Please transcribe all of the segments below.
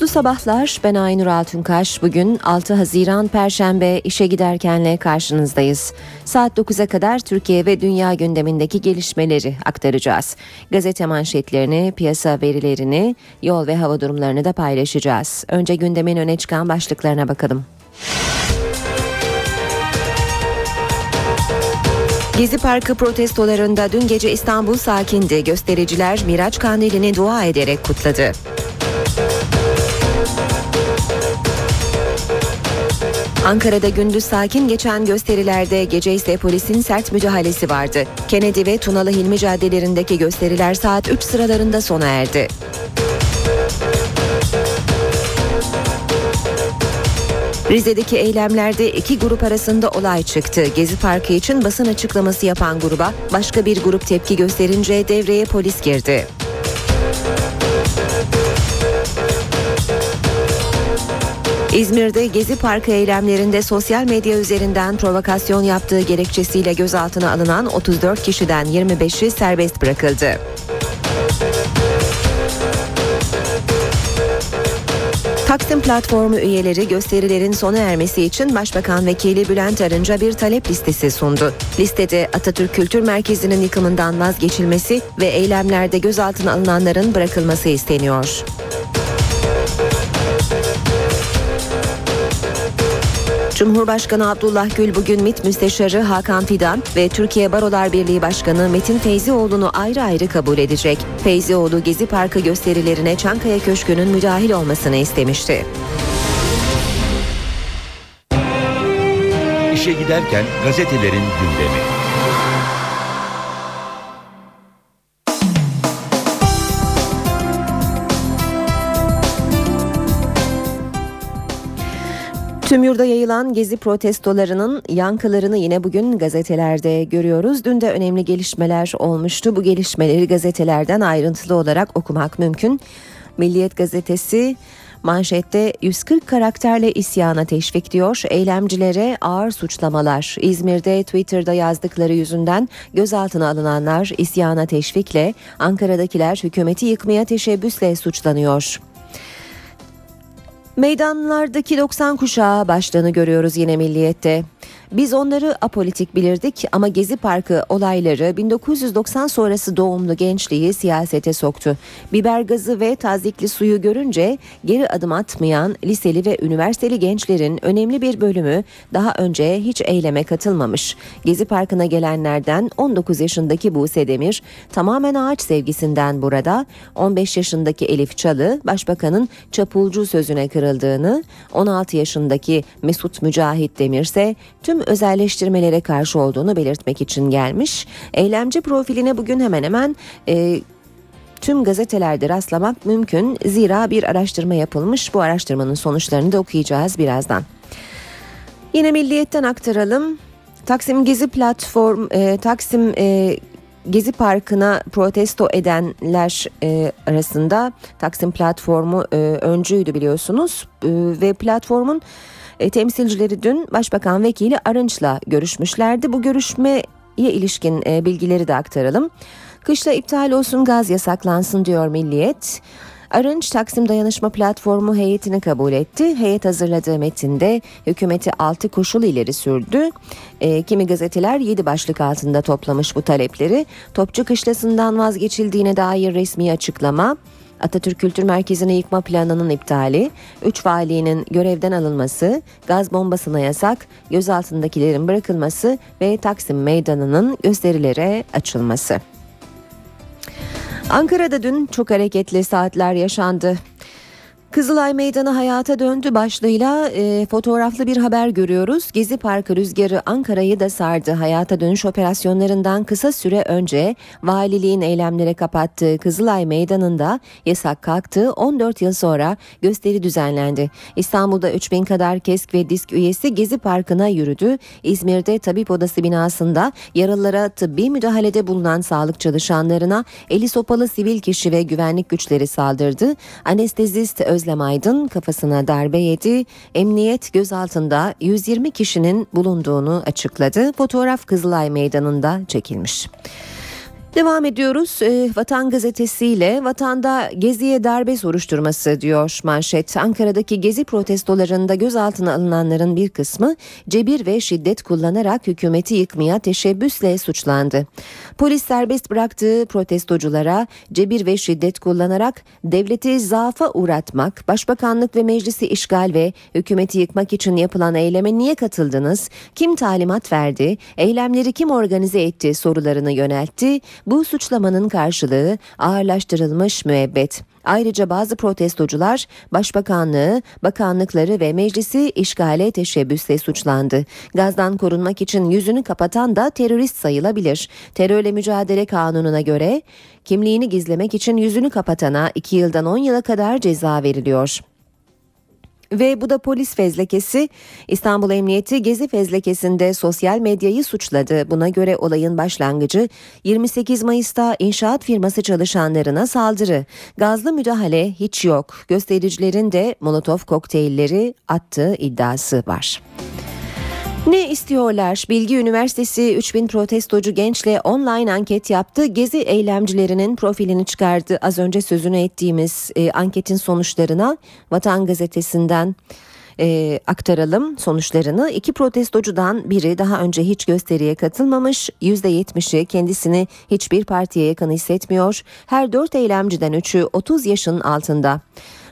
Mutlu sabahlar. Ben Aynur Altunkaş. Bugün 6 Haziran Perşembe işe giderkenle karşınızdayız. Saat 9'a kadar Türkiye ve dünya gündemindeki gelişmeleri aktaracağız. Gazete manşetlerini, piyasa verilerini, yol ve hava durumlarını da paylaşacağız. Önce gündemin öne çıkan başlıklarına bakalım. Gezi Parkı protestolarında dün gece İstanbul sakindi. Göstericiler Miraç Kandili'ni dua ederek kutladı. Ankara'da gündüz sakin geçen gösterilerde gece ise polisin sert müdahalesi vardı. Kennedy ve Tunalı Hilmi caddelerindeki gösteriler saat 3 sıralarında sona erdi. Rize'deki eylemlerde iki grup arasında olay çıktı. Gezi Parkı için basın açıklaması yapan gruba başka bir grup tepki gösterince devreye polis girdi. İzmir'de Gezi Parkı eylemlerinde sosyal medya üzerinden provokasyon yaptığı gerekçesiyle gözaltına alınan 34 kişiden 25'i serbest bırakıldı. Taksim platformu üyeleri gösterilerin sona ermesi için Başbakan Vekili Bülent Arınç'a bir talep listesi sundu. Listede Atatürk Kültür Merkezi'nin yıkımından vazgeçilmesi ve eylemlerde gözaltına alınanların bırakılması isteniyor. Cumhurbaşkanı Abdullah Gül bugün MİT Müsteşarı Hakan Fidan ve Türkiye Barolar Birliği Başkanı Metin Feyzioğlu'nu ayrı ayrı kabul edecek. Feyzioğlu Gezi Parkı gösterilerine Çankaya Köşkü'nün müdahil olmasını istemişti. İşe giderken gazetelerin gündemi. Tüm yurda yayılan gezi protestolarının yankılarını yine bugün gazetelerde görüyoruz. Dün de önemli gelişmeler olmuştu. Bu gelişmeleri gazetelerden ayrıntılı olarak okumak mümkün. Milliyet gazetesi Manşette 140 karakterle isyana teşvik diyor. Eylemcilere ağır suçlamalar. İzmir'de Twitter'da yazdıkları yüzünden gözaltına alınanlar isyana teşvikle, Ankara'dakiler hükümeti yıkmaya teşebbüsle suçlanıyor. Meydanlardaki 90 kuşağı başlığını görüyoruz yine milliyette. Biz onları apolitik bilirdik ama Gezi Parkı olayları 1990 sonrası doğumlu gençliği siyasete soktu. Biber gazı ve tazikli suyu görünce geri adım atmayan liseli ve üniversiteli gençlerin önemli bir bölümü daha önce hiç eyleme katılmamış. Gezi Parkı'na gelenlerden 19 yaşındaki Buse Demir tamamen ağaç sevgisinden burada, 15 yaşındaki Elif Çalı başbakanın çapulcu sözüne kırıldığını, 16 yaşındaki Mesut Mücahit Demir ise tüm özelleştirmelere karşı olduğunu belirtmek için gelmiş. Eylemci profiline bugün hemen hemen e, tüm gazetelerde rastlamak mümkün. Zira bir araştırma yapılmış. Bu araştırmanın sonuçlarını da okuyacağız birazdan. Yine Milliyet'ten aktaralım. Taksim Gezi platform e, Taksim e, Gezi Parkı'na protesto edenler e, arasında Taksim platformu e, öncüydü biliyorsunuz e, ve platformun e, temsilcileri dün Başbakan Vekili Arınç'la görüşmüşlerdi. Bu görüşmeye ilişkin e, bilgileri de aktaralım. Kışla iptal olsun gaz yasaklansın diyor Milliyet. Arınç Taksim Dayanışma Platformu heyetini kabul etti. Heyet hazırladığı metinde hükümeti 6 koşul ileri sürdü. E, kimi gazeteler 7 başlık altında toplamış bu talepleri. Topçu kışlasından vazgeçildiğine dair resmi açıklama, Atatürk Kültür Merkezi'ni yıkma planının iptali, 3 valinin görevden alınması, gaz bombasına yasak, gözaltındakilerin bırakılması ve Taksim Meydanı'nın gösterilere açılması. Ankara'da dün çok hareketli saatler yaşandı. Kızılay Meydanı hayata döndü başlığıyla e, fotoğraflı bir haber görüyoruz. Gezi Parkı rüzgarı Ankara'yı da sardı. Hayata dönüş operasyonlarından kısa süre önce valiliğin eylemlere kapattığı Kızılay Meydanı'nda yasak kalktı. 14 yıl sonra gösteri düzenlendi. İstanbul'da 3000 kadar KESK ve DISK üyesi Gezi Parkı'na yürüdü. İzmir'de tabip odası binasında yaralılara tıbbi müdahalede bulunan sağlık çalışanlarına eli sopalı sivil kişi ve güvenlik güçleri saldırdı. Anestezist Özlem Aydın kafasına darbe yedi. Emniyet gözaltında 120 kişinin bulunduğunu açıkladı. Fotoğraf Kızılay Meydanı'nda çekilmiş. Devam ediyoruz. E, Vatan Gazetesi ile vatanda geziye darbe soruşturması diyor manşet. Ankara'daki gezi protestolarında gözaltına alınanların bir kısmı cebir ve şiddet kullanarak hükümeti yıkmaya teşebbüsle suçlandı. Polis serbest bıraktığı protestoculara cebir ve şiddet kullanarak devleti zaafa uğratmak, başbakanlık ve meclisi işgal ve hükümeti yıkmak için yapılan eyleme niye katıldınız, kim talimat verdi, eylemleri kim organize etti sorularını yöneltti. Bu suçlamanın karşılığı ağırlaştırılmış müebbet. Ayrıca bazı protestocular başbakanlığı, bakanlıkları ve meclisi işgale teşebbüsle suçlandı. Gazdan korunmak için yüzünü kapatan da terörist sayılabilir. Terörle mücadele kanununa göre kimliğini gizlemek için yüzünü kapatana 2 yıldan 10 yıla kadar ceza veriliyor. Ve bu da polis fezlekesi. İstanbul Emniyeti Gezi fezlekesinde sosyal medyayı suçladı. Buna göre olayın başlangıcı 28 Mayıs'ta inşaat firması çalışanlarına saldırı. Gazlı müdahale hiç yok. Göstericilerin de molotof kokteylleri attığı iddiası var. Ne istiyorlar? Bilgi Üniversitesi 3000 protestocu gençle online anket yaptı. Gezi eylemcilerinin profilini çıkardı. Az önce sözünü ettiğimiz e, anketin sonuçlarına Vatan Gazetesi'nden e, aktaralım sonuçlarını. İki protestocudan biri daha önce hiç gösteriye katılmamış. %70'i kendisini hiçbir partiye yakın hissetmiyor. Her dört eylemciden üçü 30 yaşın altında.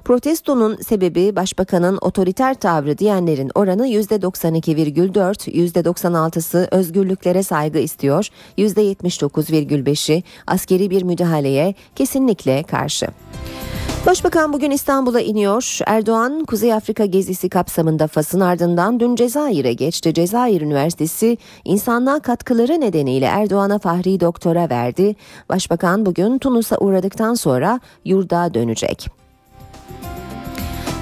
Protestonun sebebi başbakanın otoriter tavrı diyenlerin oranı %92,4, %96'sı özgürlüklere saygı istiyor, %79,5'i askeri bir müdahaleye kesinlikle karşı. Başbakan bugün İstanbul'a iniyor. Erdoğan Kuzey Afrika gezisi kapsamında Fas'ın ardından dün Cezayir'e geçti. Cezayir Üniversitesi insanlığa katkıları nedeniyle Erdoğan'a Fahri Doktora verdi. Başbakan bugün Tunus'a uğradıktan sonra yurda dönecek.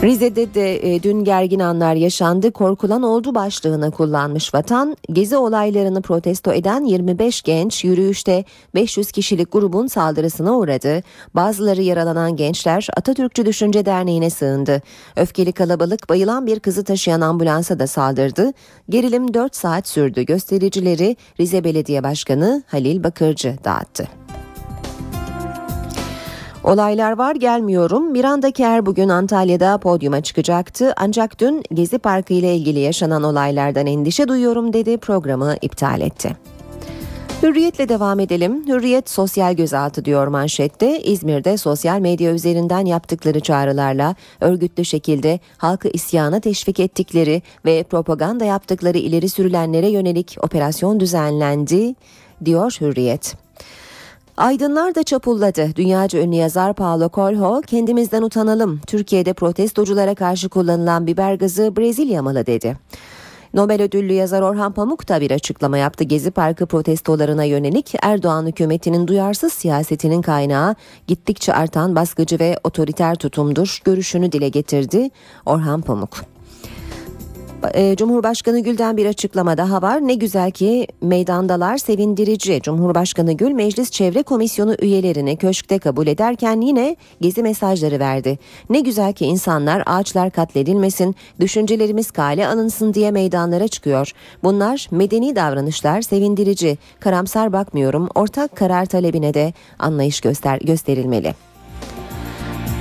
Rize'de de e, dün gergin anlar yaşandı. Korkulan oldu başlığını kullanmış vatan. Gezi olaylarını protesto eden 25 genç yürüyüşte 500 kişilik grubun saldırısına uğradı. Bazıları yaralanan gençler Atatürkçü Düşünce Derneği'ne sığındı. Öfkeli kalabalık bayılan bir kızı taşıyan ambulansa da saldırdı. Gerilim 4 saat sürdü. Göstericileri Rize Belediye Başkanı Halil Bakırcı dağıttı. Olaylar var gelmiyorum. Miranda Kerr bugün Antalya'da podyuma çıkacaktı. Ancak dün Gezi Parkı ile ilgili yaşanan olaylardan endişe duyuyorum dedi programı iptal etti. Hürriyetle devam edelim. Hürriyet sosyal gözaltı diyor manşette. İzmir'de sosyal medya üzerinden yaptıkları çağrılarla örgütlü şekilde halkı isyana teşvik ettikleri ve propaganda yaptıkları ileri sürülenlere yönelik operasyon düzenlendi diyor Hürriyet. Aydınlar da çapulladı. Dünyaca ünlü yazar Paulo Coelho kendimizden utanalım. Türkiye'de protestoculara karşı kullanılan biber gazı Brezilya malı dedi. Nobel ödüllü yazar Orhan Pamuk da bir açıklama yaptı. Gezi Parkı protestolarına yönelik Erdoğan hükümetinin duyarsız siyasetinin kaynağı gittikçe artan baskıcı ve otoriter tutumdur görüşünü dile getirdi Orhan Pamuk. E, Cumhurbaşkanı Gül'den bir açıklama daha var. Ne güzel ki meydandalar sevindirici. Cumhurbaşkanı Gül Meclis Çevre Komisyonu üyelerini köşkte kabul ederken yine gezi mesajları verdi. Ne güzel ki insanlar ağaçlar katledilmesin, düşüncelerimiz kale alınsın diye meydanlara çıkıyor. Bunlar medeni davranışlar sevindirici. Karamsar bakmıyorum. Ortak karar talebine de anlayış göster gösterilmeli.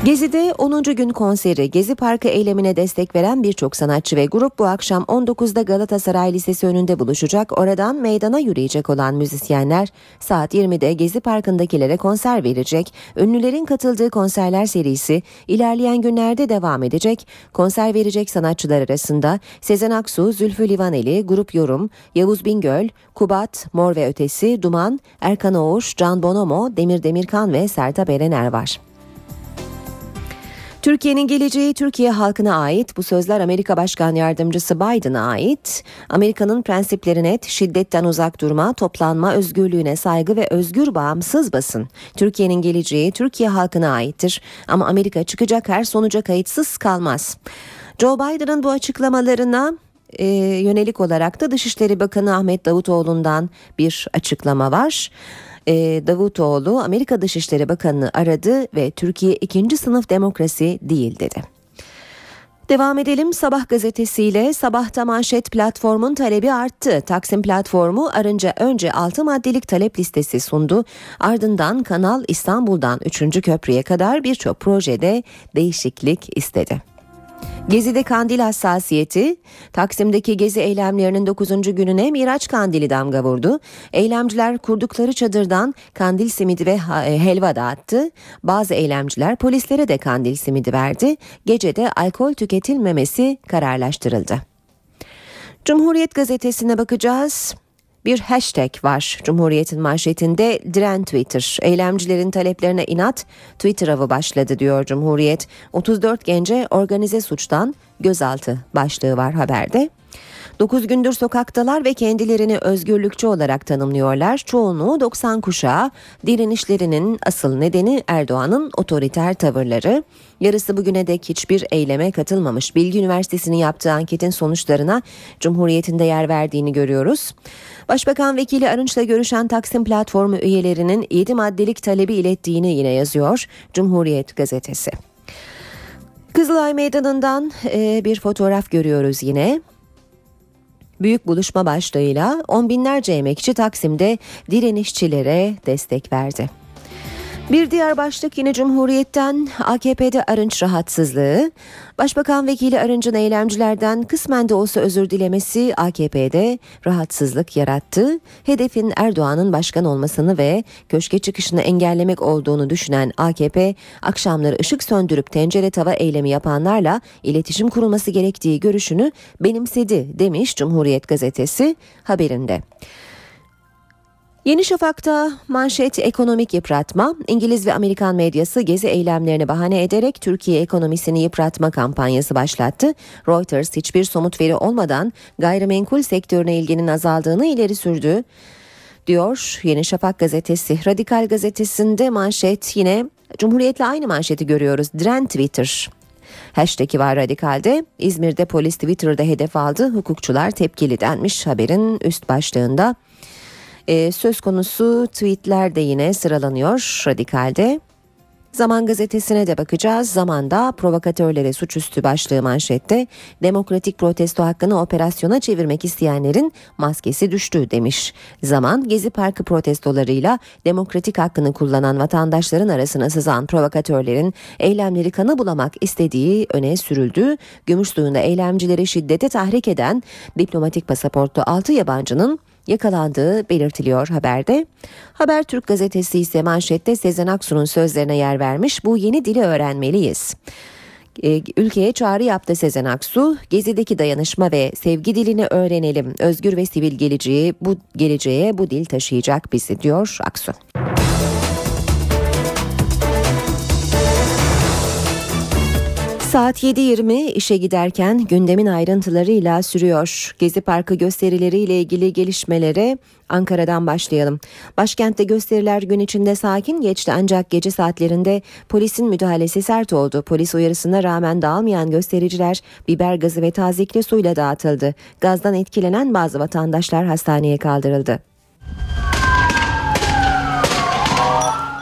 Gezi'de 10. gün konseri Gezi Parkı eylemine destek veren birçok sanatçı ve grup bu akşam 19'da Galatasaray Lisesi önünde buluşacak. Oradan meydana yürüyecek olan müzisyenler saat 20'de Gezi Parkı'ndakilere konser verecek. Ünlülerin katıldığı konserler serisi ilerleyen günlerde devam edecek. Konser verecek sanatçılar arasında Sezen Aksu, Zülfü Livaneli, Grup Yorum, Yavuz Bingöl, Kubat, Mor ve Ötesi, Duman, Erkan Oğuş, Can Bonomo, Demir Demirkan ve Sertab Erener var. Türkiye'nin geleceği Türkiye halkına ait. Bu sözler Amerika Başkan Yardımcısı Biden'a ait. Amerika'nın prensipleri net, şiddetten uzak durma, toplanma, özgürlüğüne saygı ve özgür bağımsız basın. Türkiye'nin geleceği Türkiye halkına aittir. Ama Amerika çıkacak her sonuca kayıtsız kalmaz. Joe Biden'ın bu açıklamalarına e, yönelik olarak da Dışişleri Bakanı Ahmet Davutoğlu'ndan bir açıklama var. E, Davutoğlu Amerika Dışişleri Bakanı'nı aradı ve Türkiye ikinci sınıf demokrasi değil dedi. Devam edelim Sabah gazetesiyle Sabahta manşet platformun talebi arttı. Taksim platformu arınca önce 6 maddelik talep listesi sundu. Ardından Kanal İstanbul'dan 3. köprüye kadar birçok projede değişiklik istedi. Gezi'de kandil hassasiyeti, Taksim'deki gezi eylemlerinin 9. gününe Miraç kandili damga vurdu. Eylemciler kurdukları çadırdan kandil simidi ve e, helva dağıttı. Bazı eylemciler polislere de kandil simidi verdi. Gecede alkol tüketilmemesi kararlaştırıldı. Cumhuriyet gazetesine bakacağız bir hashtag var Cumhuriyet'in manşetinde diren Twitter. Eylemcilerin taleplerine inat Twitter avı başladı diyor Cumhuriyet. 34 gence organize suçtan gözaltı başlığı var haberde. 9 gündür sokaktalar ve kendilerini özgürlükçü olarak tanımlıyorlar. Çoğunluğu 90 kuşağı. Direnişlerinin asıl nedeni Erdoğan'ın otoriter tavırları. Yarısı bugüne dek hiçbir eyleme katılmamış. Bilgi Üniversitesi'nin yaptığı anketin sonuçlarına Cumhuriyet'in de yer verdiğini görüyoruz. Başbakan Vekili Arınç'la görüşen Taksim Platformu üyelerinin 7 maddelik talebi ilettiğini yine yazıyor Cumhuriyet gazetesi. Kızılay Meydanı'ndan bir fotoğraf görüyoruz yine. Büyük buluşma başlığıyla on binlerce emekçi Taksim'de direnişçilere destek verdi. Bir diğer başlık yine Cumhuriyet'ten AKP'de Arınç rahatsızlığı. Başbakan Vekili Arınç'ın eylemcilerden kısmen de olsa özür dilemesi AKP'de rahatsızlık yarattı. Hedefin Erdoğan'ın başkan olmasını ve köşke çıkışını engellemek olduğunu düşünen AKP, akşamları ışık söndürüp tencere tava eylemi yapanlarla iletişim kurulması gerektiği görüşünü benimsedi demiş Cumhuriyet gazetesi haberinde. Yeni Şafak'ta manşet ekonomik yıpratma, İngiliz ve Amerikan medyası gezi eylemlerini bahane ederek Türkiye ekonomisini yıpratma kampanyası başlattı. Reuters hiçbir somut veri olmadan gayrimenkul sektörüne ilginin azaldığını ileri sürdü. Diyor Yeni Şafak gazetesi. Radikal gazetesinde manşet yine Cumhuriyet'le aynı manşeti görüyoruz. Diren Twitter. Hashtag'i var radikalde. İzmir'de polis Twitter'da hedef aldı. Hukukçular tepkili denmiş haberin üst başlığında. E, söz konusu tweetler de yine sıralanıyor Radikal'de. Zaman gazetesine de bakacağız. Zamanda provokatörlere suçüstü başlığı manşette demokratik protesto hakkını operasyona çevirmek isteyenlerin maskesi düştü demiş. Zaman Gezi Parkı protestolarıyla demokratik hakkını kullanan vatandaşların arasına sızan provokatörlerin eylemleri kanı bulamak istediği öne sürüldü. Gümüşsuyu'nda eylemcileri şiddete tahrik eden diplomatik pasaportlu 6 yabancının yakalandığı belirtiliyor haberde. Haber Türk gazetesi ise manşette Sezen Aksu'nun sözlerine yer vermiş. Bu yeni dili öğrenmeliyiz. E, ülkeye çağrı yaptı Sezen Aksu. Gezideki dayanışma ve sevgi dilini öğrenelim. Özgür ve sivil geleceği bu geleceğe bu dil taşıyacak bizi diyor Aksu. Saat 7.20 işe giderken gündemin ayrıntılarıyla sürüyor. Gezi Parkı gösterileriyle ilgili gelişmelere Ankara'dan başlayalım. Başkentte gösteriler gün içinde sakin geçti ancak gece saatlerinde polisin müdahalesi sert oldu. Polis uyarısına rağmen dağılmayan göstericiler biber gazı ve tazikli suyla dağıtıldı. Gazdan etkilenen bazı vatandaşlar hastaneye kaldırıldı.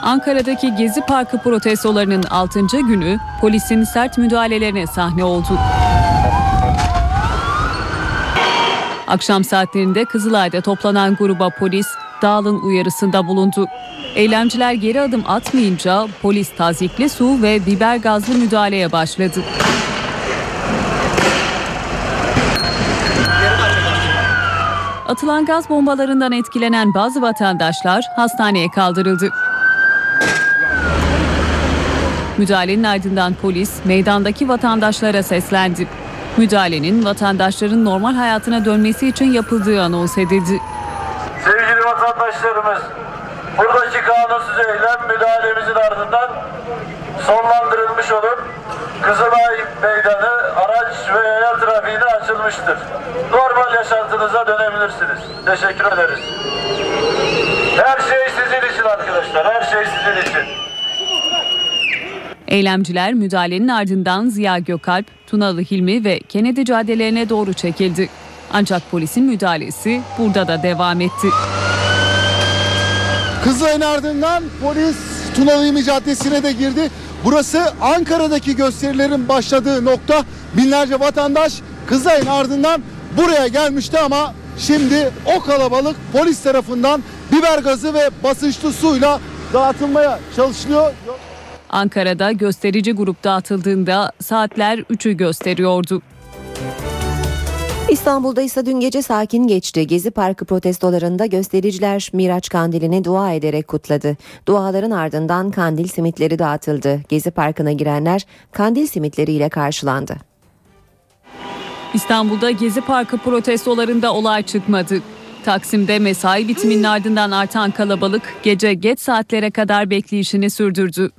Ankara'daki Gezi Parkı protestolarının 6. günü polisin sert müdahalelerine sahne oldu. Akşam saatlerinde Kızılay'da toplanan gruba polis dağılın uyarısında bulundu. Eylemciler geri adım atmayınca polis tazikli su ve biber gazlı müdahaleye başladı. Atılan gaz bombalarından etkilenen bazı vatandaşlar hastaneye kaldırıldı. Müdahalenin ardından polis meydandaki vatandaşlara seslendi. Müdahalenin vatandaşların normal hayatına dönmesi için yapıldığı anons edildi. Sevgili vatandaşlarımız, buradaki kanunsuz eylem müdahalemizin ardından sonlandırılmış olup Kızılay Meydanı araç ve yaya trafiğine açılmıştır. Normal yaşantınıza dönebilirsiniz. Teşekkür ederiz. Her şey sizin için arkadaşlar. Her şey sizin için. Eylemciler müdahalenin ardından Ziya Gökalp, Tunalı Hilmi ve Kennedy caddelerine doğru çekildi. Ancak polisin müdahalesi burada da devam etti. Kızılay'ın ardından polis Tunalı Hilmi Caddesi'ne de girdi. Burası Ankara'daki gösterilerin başladığı nokta. Binlerce vatandaş Kızılay'ın ardından buraya gelmişti ama şimdi o kalabalık polis tarafından biber gazı ve basınçlı suyla dağıtılmaya çalışılıyor. Ankara'da gösterici grup dağıtıldığında saatler 3'ü gösteriyordu. İstanbul'da ise dün gece sakin geçti. Gezi Parkı protestolarında göstericiler Miraç Kandili'ni dua ederek kutladı. Duaların ardından kandil simitleri dağıtıldı. Gezi Parkı'na girenler kandil simitleriyle karşılandı. İstanbul'da Gezi Parkı protestolarında olay çıkmadı. Taksim'de mesai bitiminin ardından artan kalabalık gece geç saatlere kadar bekleyişini sürdürdü.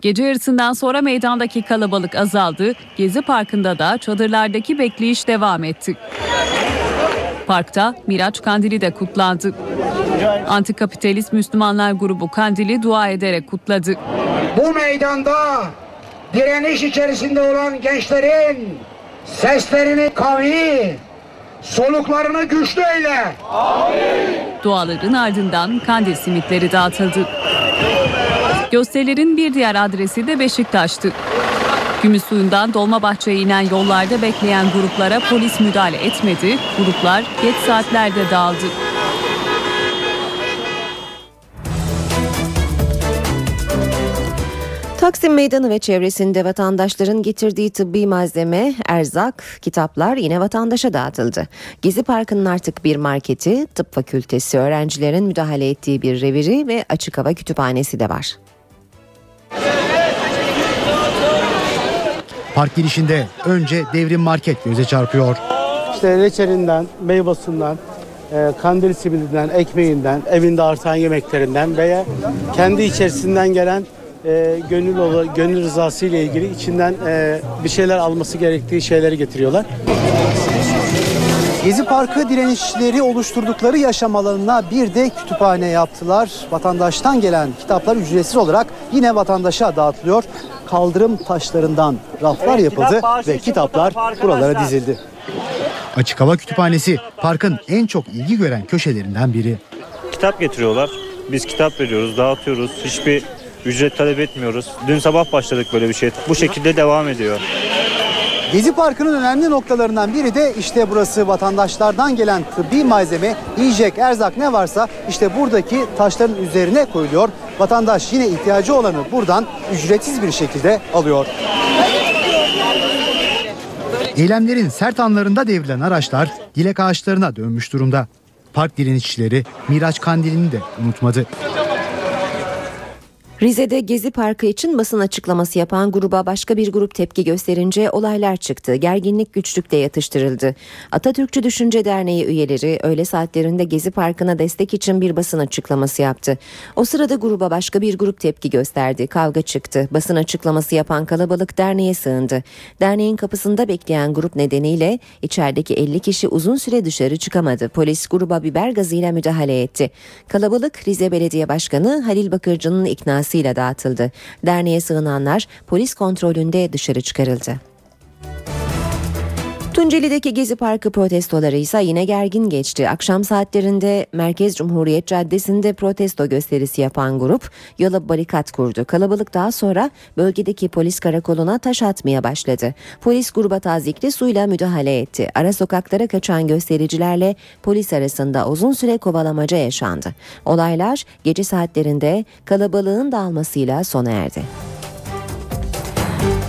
Gece yarısından sonra meydandaki kalabalık azaldı. Gezi Parkı'nda da çadırlardaki bekleyiş devam etti. Parkta Miraç Kandili de kutlandı. Antikapitalist Müslümanlar grubu Kandili dua ederek kutladı. Bu meydanda direniş içerisinde olan gençlerin seslerini kavi, soluklarını güçlü eyle. Duaların ardından kandil simitleri dağıtıldı. Gösterilerin bir diğer adresi de Beşiktaş'tı. Gümüşsuyu'ndan Dolmabahçe'ye inen yollarda bekleyen gruplara polis müdahale etmedi. Gruplar geç saatlerde dağıldı. Taksim Meydanı ve çevresinde vatandaşların getirdiği tıbbi malzeme, erzak, kitaplar yine vatandaşa dağıtıldı. Gezi Parkı'nın artık bir marketi, tıp fakültesi, öğrencilerin müdahale ettiği bir reviri ve açık hava kütüphanesi de var. Park girişinde önce devrim market göze çarpıyor. İşte reçelinden, meyvasından, e, kandil simidinden, ekmeğinden, evinde artan yemeklerinden veya kendi içerisinden gelen e, gönül ola- gönül rızası ile ilgili içinden e, bir şeyler alması gerektiği şeyleri getiriyorlar. Gezi Parkı direnişleri oluşturdukları yaşam alanına bir de kütüphane yaptılar. Vatandaştan gelen kitaplar ücretsiz olarak yine vatandaşa dağıtılıyor. Kaldırım taşlarından raflar yapıldı ve kitaplar buralara dizildi. Açık hava kütüphanesi parkın en çok ilgi gören köşelerinden biri. kitap getiriyorlar. Biz kitap veriyoruz, dağıtıyoruz. Hiçbir ücret talep etmiyoruz. Dün sabah başladık böyle bir şey. Bu şekilde devam ediyor. Gezi Parkı'nın önemli noktalarından biri de işte burası vatandaşlardan gelen tıbbi malzeme, yiyecek, erzak ne varsa işte buradaki taşların üzerine koyuluyor. Vatandaş yine ihtiyacı olanı buradan ücretsiz bir şekilde alıyor. Eylemlerin sert anlarında devrilen araçlar dilek ağaçlarına dönmüş durumda. Park direnişçileri Miraç Kandili'ni de unutmadı. Rize'de Gezi Parkı için basın açıklaması yapan gruba başka bir grup tepki gösterince olaylar çıktı. Gerginlik güçlükte yatıştırıldı. Atatürkçü Düşünce Derneği üyeleri öğle saatlerinde Gezi Parkı'na destek için bir basın açıklaması yaptı. O sırada gruba başka bir grup tepki gösterdi. Kavga çıktı. Basın açıklaması yapan kalabalık derneğe sığındı. Derneğin kapısında bekleyen grup nedeniyle içerideki 50 kişi uzun süre dışarı çıkamadı. Polis gruba biber gazıyla müdahale etti. Kalabalık Rize Belediye Başkanı Halil Bakırcı'nın iknası ile dağıtıldı. Derneğe sığınanlar polis kontrolünde dışarı çıkarıldı. Tunceli'deki Gezi Parkı protestoları ise yine gergin geçti. Akşam saatlerinde Merkez Cumhuriyet Caddesi'nde protesto gösterisi yapan grup yola barikat kurdu. Kalabalık daha sonra bölgedeki polis karakoluna taş atmaya başladı. Polis gruba tazikli suyla müdahale etti. Ara sokaklara kaçan göstericilerle polis arasında uzun süre kovalamaca yaşandı. Olaylar gece saatlerinde kalabalığın dağılmasıyla sona erdi.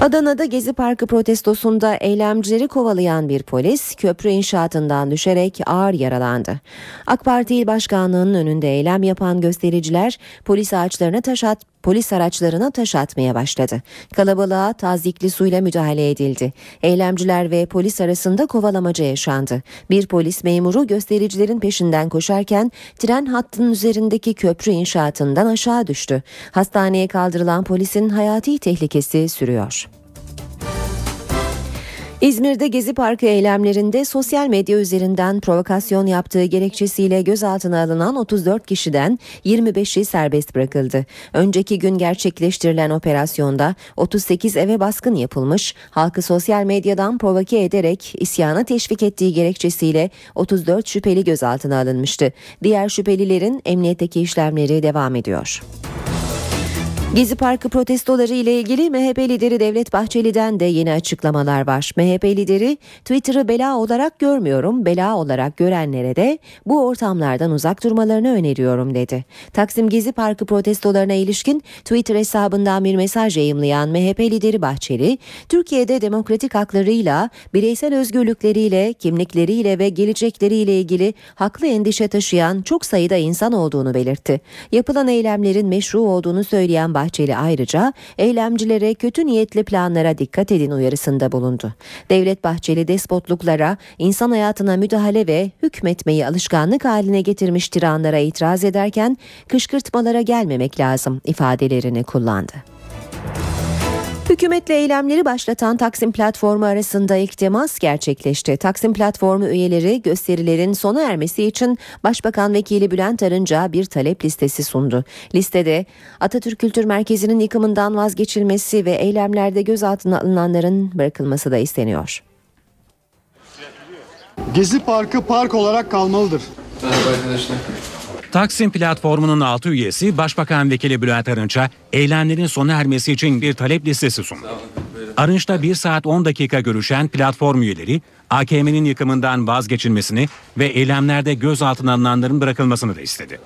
Adana'da Gezi Parkı protestosunda eylemcileri kovalayan bir polis köprü inşaatından düşerek ağır yaralandı. AK Parti İl Başkanlığı'nın önünde eylem yapan göstericiler polis ağaçlarına taş at polis araçlarına taş atmaya başladı. Kalabalığa tazikli suyla müdahale edildi. Eylemciler ve polis arasında kovalamaca yaşandı. Bir polis memuru göstericilerin peşinden koşarken tren hattının üzerindeki köprü inşaatından aşağı düştü. Hastaneye kaldırılan polisin hayati tehlikesi sürüyor. İzmir'de Gezi Parkı eylemlerinde sosyal medya üzerinden provokasyon yaptığı gerekçesiyle gözaltına alınan 34 kişiden 25'i serbest bırakıldı. Önceki gün gerçekleştirilen operasyonda 38 eve baskın yapılmış, halkı sosyal medyadan provoke ederek isyana teşvik ettiği gerekçesiyle 34 şüpheli gözaltına alınmıştı. Diğer şüphelilerin emniyetteki işlemleri devam ediyor. Gezi Parkı protestoları ile ilgili MHP lideri Devlet Bahçeli'den de yeni açıklamalar var. MHP lideri Twitter'ı bela olarak görmüyorum, bela olarak görenlere de bu ortamlardan uzak durmalarını öneriyorum dedi. Taksim Gezi Parkı protestolarına ilişkin Twitter hesabından bir mesaj yayımlayan MHP lideri Bahçeli, Türkiye'de demokratik haklarıyla, bireysel özgürlükleriyle, kimlikleriyle ve gelecekleriyle ilgili haklı endişe taşıyan çok sayıda insan olduğunu belirtti. Yapılan eylemlerin meşru olduğunu söyleyen Bahçeli ayrıca eylemcilere kötü niyetli planlara dikkat edin uyarısında bulundu. Devlet Bahçeli despotluklara, insan hayatına müdahale ve hükmetmeyi alışkanlık haline getirmiş tiranlara itiraz ederken kışkırtmalara gelmemek lazım ifadelerini kullandı. Hükümetle eylemleri başlatan Taksim Platformu arasında ilk temas gerçekleşti. Taksim Platformu üyeleri gösterilerin sona ermesi için Başbakan Vekili Bülent Arınca bir talep listesi sundu. Listede Atatürk Kültür Merkezi'nin yıkımından vazgeçilmesi ve eylemlerde gözaltına alınanların bırakılması da isteniyor. Gezi Parkı park olarak kalmalıdır. Merhaba arkadaşlar. Taksim platformunun altı üyesi Başbakan Vekili Bülent Arınç'a eylemlerin sona ermesi için bir talep listesi sundu. Arınç'ta 1 saat 10 dakika görüşen platform üyeleri AKM'nin yıkımından vazgeçilmesini ve eylemlerde gözaltına alınanların bırakılmasını da istedi.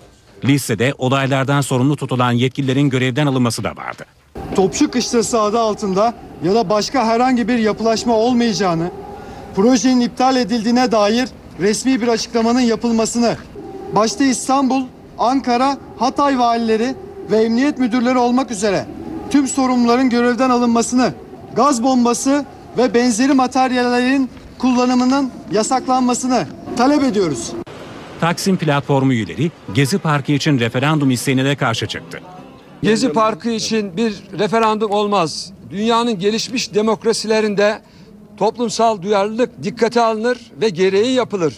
Listede olaylardan sorumlu tutulan yetkililerin görevden alınması da vardı. Topçu Kışlası adı altında ya da başka herhangi bir yapılaşma olmayacağını, projenin iptal edildiğine dair resmi bir açıklamanın yapılmasını, başta İstanbul, Ankara, Hatay valileri ve emniyet müdürleri olmak üzere tüm sorumluların görevden alınmasını, gaz bombası ve benzeri materyallerin kullanımının yasaklanmasını talep ediyoruz. Taksim platformu üyeleri Gezi Parkı için referandum isteğine de karşı çıktı. Gezi Parkı için bir referandum olmaz. Dünyanın gelişmiş demokrasilerinde toplumsal duyarlılık dikkate alınır ve gereği yapılır.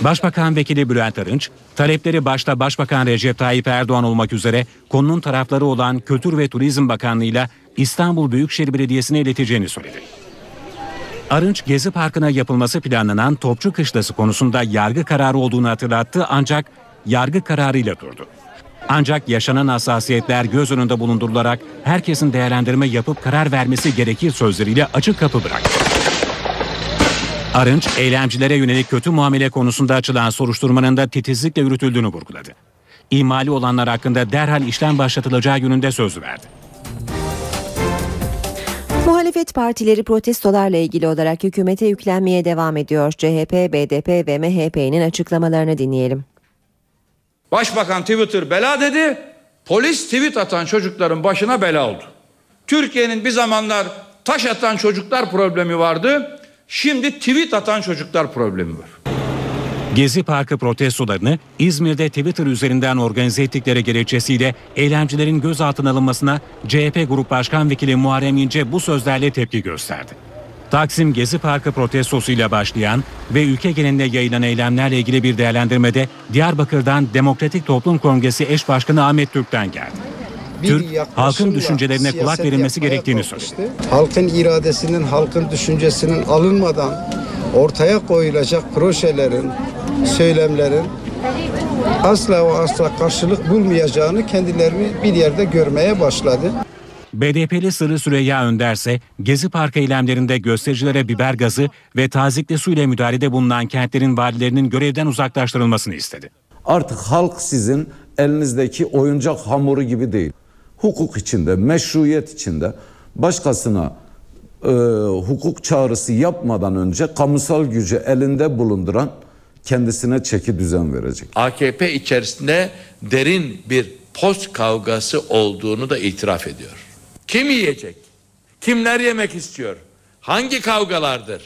Başbakan Vekili Bülent Arınç, talepleri başta Başbakan Recep Tayyip Erdoğan olmak üzere konunun tarafları olan Kültür ve Turizm Bakanlığı'yla İstanbul Büyükşehir Belediyesi'ne ileteceğini söyledi. Arınç, Gezi Parkı'na yapılması planlanan Topçu Kışlası konusunda yargı kararı olduğunu hatırlattı ancak yargı kararıyla durdu. Ancak yaşanan hassasiyetler göz önünde bulundurularak herkesin değerlendirme yapıp karar vermesi gerekir sözleriyle açık kapı bıraktı. Arınç, eylemcilere yönelik kötü muamele konusunda açılan soruşturmanın da titizlikle yürütüldüğünü vurguladı. İmali olanlar hakkında derhal işlem başlatılacağı yönünde söz verdi. Muhalefet partileri protestolarla ilgili olarak hükümete yüklenmeye devam ediyor. CHP, BDP ve MHP'nin açıklamalarını dinleyelim. Başbakan Twitter bela dedi. Polis tweet atan çocukların başına bela oldu. Türkiye'nin bir zamanlar taş atan çocuklar problemi vardı. Şimdi tweet atan çocuklar problemi var. Gezi Parkı protestolarını İzmir'de Twitter üzerinden organize ettikleri gerekçesiyle eylemcilerin gözaltına alınmasına CHP Grup Başkan Vekili Muharrem İnce bu sözlerle tepki gösterdi. Taksim Gezi Parkı protestosuyla başlayan ve ülke genelinde yayılan eylemlerle ilgili bir değerlendirmede Diyarbakır'dan Demokratik Toplum Kongresi eş başkanı Ahmet Türk'ten geldi. Türk, halkın düşüncelerine kulak verilmesi gerektiğini söyledi. Halkın iradesinin, halkın düşüncesinin alınmadan ortaya koyulacak projelerin, söylemlerin asla ve asla karşılık bulmayacağını kendilerini bir yerde görmeye başladı. BDP'li Sırrı Süreyya Önderse Gezi Parkı eylemlerinde göstericilere biber gazı ve tazikli su ile müdahalede bulunan kentlerin valilerinin görevden uzaklaştırılmasını istedi. Artık halk sizin elinizdeki oyuncak hamuru gibi değil. Hukuk içinde, meşruiyet içinde başkasına e, hukuk çağrısı yapmadan önce kamusal gücü elinde bulunduran kendisine çeki düzen verecek. AKP içerisinde derin bir post kavgası olduğunu da itiraf ediyor. Kim yiyecek? Kimler yemek istiyor? Hangi kavgalardır?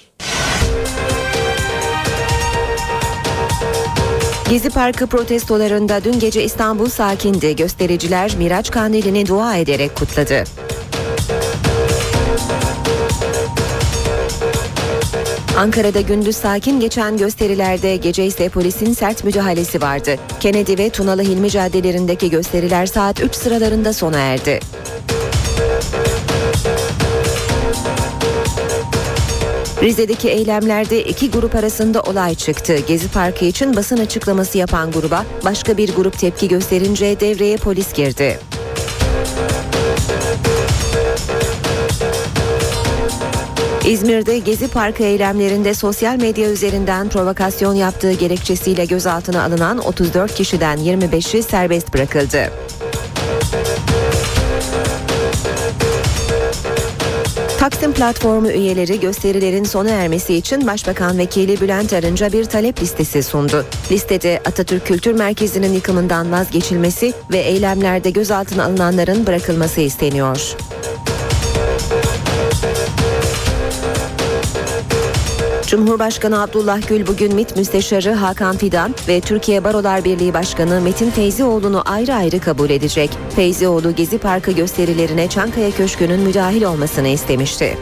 Gezi Parkı protestolarında dün gece İstanbul sakindi. Göstericiler Miraç Kandili'ni dua ederek kutladı. Ankara'da gündüz sakin geçen gösterilerde gece ise polisin sert müdahalesi vardı. Kennedy ve Tunalı Hilmi caddelerindeki gösteriler saat 3 sıralarında sona erdi. Rize'deki eylemlerde iki grup arasında olay çıktı. Gezi Parkı için basın açıklaması yapan gruba başka bir grup tepki gösterince devreye polis girdi. İzmir'de Gezi Parkı eylemlerinde sosyal medya üzerinden provokasyon yaptığı gerekçesiyle gözaltına alınan 34 kişiden 25'i serbest bırakıldı. Taksim platformu üyeleri gösterilerin sona ermesi için Başbakan Vekili Bülent Arınç'a bir talep listesi sundu. Listede Atatürk Kültür Merkezi'nin yıkımından vazgeçilmesi ve eylemlerde gözaltına alınanların bırakılması isteniyor. Cumhurbaşkanı Abdullah Gül bugün MİT Müsteşarı Hakan Fidan ve Türkiye Barolar Birliği Başkanı Metin Feyzioğlu'nu ayrı ayrı kabul edecek. Feyzioğlu Gezi Parkı gösterilerine Çankaya Köşkü'nün müdahil olmasını istemişti.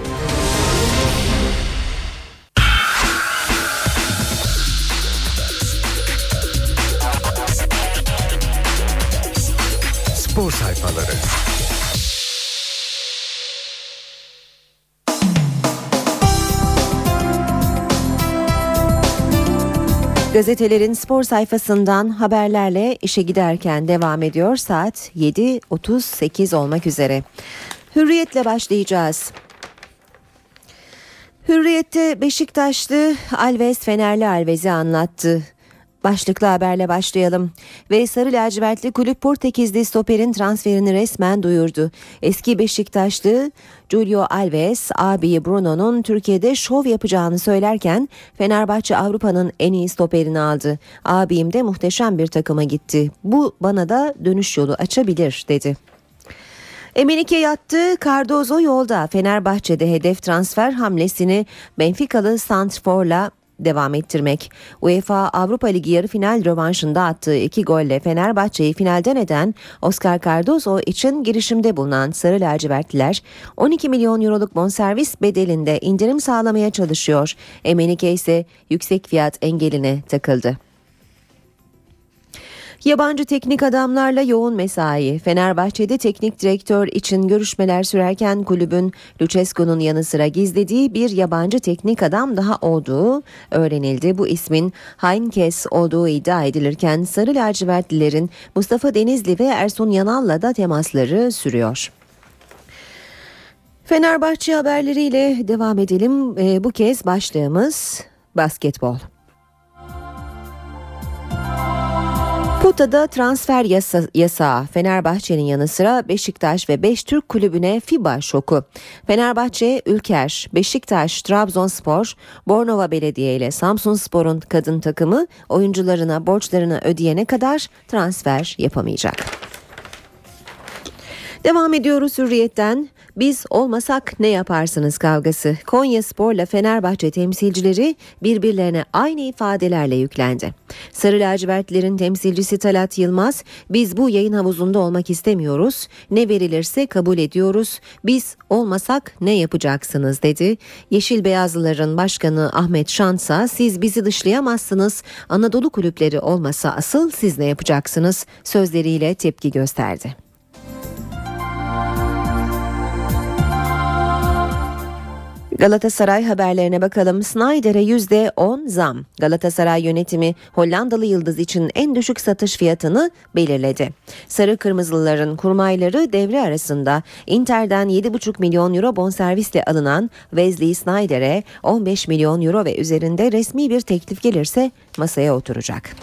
Gazetelerin spor sayfasından haberlerle işe giderken devam ediyor. Saat 7.38 olmak üzere. Hürriyetle başlayacağız. Hürriyette Beşiktaşlı Alves Fenerli Alves'i anlattı. Başlıklı haberle başlayalım. Ve Sarı Lacivertli kulüp Portekizli stoperin transferini resmen duyurdu. Eski Beşiktaşlı Julio Alves abi Bruno'nun Türkiye'de şov yapacağını söylerken Fenerbahçe Avrupa'nın en iyi stoperini aldı. Abim de muhteşem bir takıma gitti. Bu bana da dönüş yolu açabilir dedi. Emenike yattı, Cardozo yolda. Fenerbahçe'de hedef transfer hamlesini Benfica'lı Santrfor'la devam ettirmek. UEFA Avrupa Ligi yarı final rövanşında attığı iki golle Fenerbahçe'yi finalden eden Oscar Cardozo için girişimde bulunan Sarı Lacivertliler 12 milyon euroluk bonservis bedelinde indirim sağlamaya çalışıyor. Emenike ise yüksek fiyat engeline takıldı. Yabancı teknik adamlarla yoğun mesai. Fenerbahçe'de teknik direktör için görüşmeler sürerken kulübün Lucescu'nun yanı sıra gizlediği bir yabancı teknik adam daha olduğu öğrenildi. Bu ismin Heinkes olduğu iddia edilirken Sarı Lacivertlilerin Mustafa Denizli ve Ersun Yanal'la da temasları sürüyor. Fenerbahçe haberleriyle devam edelim. Ee, bu kez başlığımız basketbol. Puta'da transfer yasa, yasağı Fenerbahçe'nin yanı sıra Beşiktaş ve 5 Türk kulübüne FIBA şoku. Fenerbahçe, Ülker, Beşiktaş, Trabzonspor, Bornova Belediye ile Samsun Spor'un kadın takımı oyuncularına borçlarını ödeyene kadar transfer yapamayacak. Devam ediyoruz hürriyetten. Biz olmasak ne yaparsınız kavgası. Konya Spor'la Fenerbahçe temsilcileri birbirlerine aynı ifadelerle yüklendi. Sarı lacivertlerin temsilcisi Talat Yılmaz, biz bu yayın havuzunda olmak istemiyoruz. Ne verilirse kabul ediyoruz. Biz olmasak ne yapacaksınız dedi. Yeşil Beyazlıların başkanı Ahmet Şansa, siz bizi dışlayamazsınız. Anadolu kulüpleri olmasa asıl siz ne yapacaksınız sözleriyle tepki gösterdi. Galatasaray haberlerine bakalım. Snyder'e %10 zam. Galatasaray yönetimi Hollandalı yıldız için en düşük satış fiyatını belirledi. Sarı Kırmızılıların kurmayları devre arasında Inter'den 7,5 milyon euro bonservisle alınan Wesley Snyder'e 15 milyon euro ve üzerinde resmi bir teklif gelirse masaya oturacak.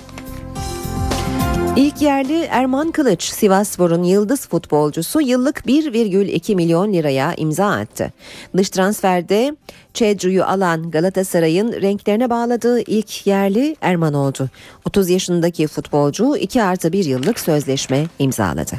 İlk yerli Erman Kılıç, Sivasspor'un yıldız futbolcusu yıllık 1,2 milyon liraya imza attı. Dış transferde Çedru'yu alan Galatasaray'ın renklerine bağladığı ilk yerli Erman oldu. 30 yaşındaki futbolcu 2 artı 1 yıllık sözleşme imzaladı.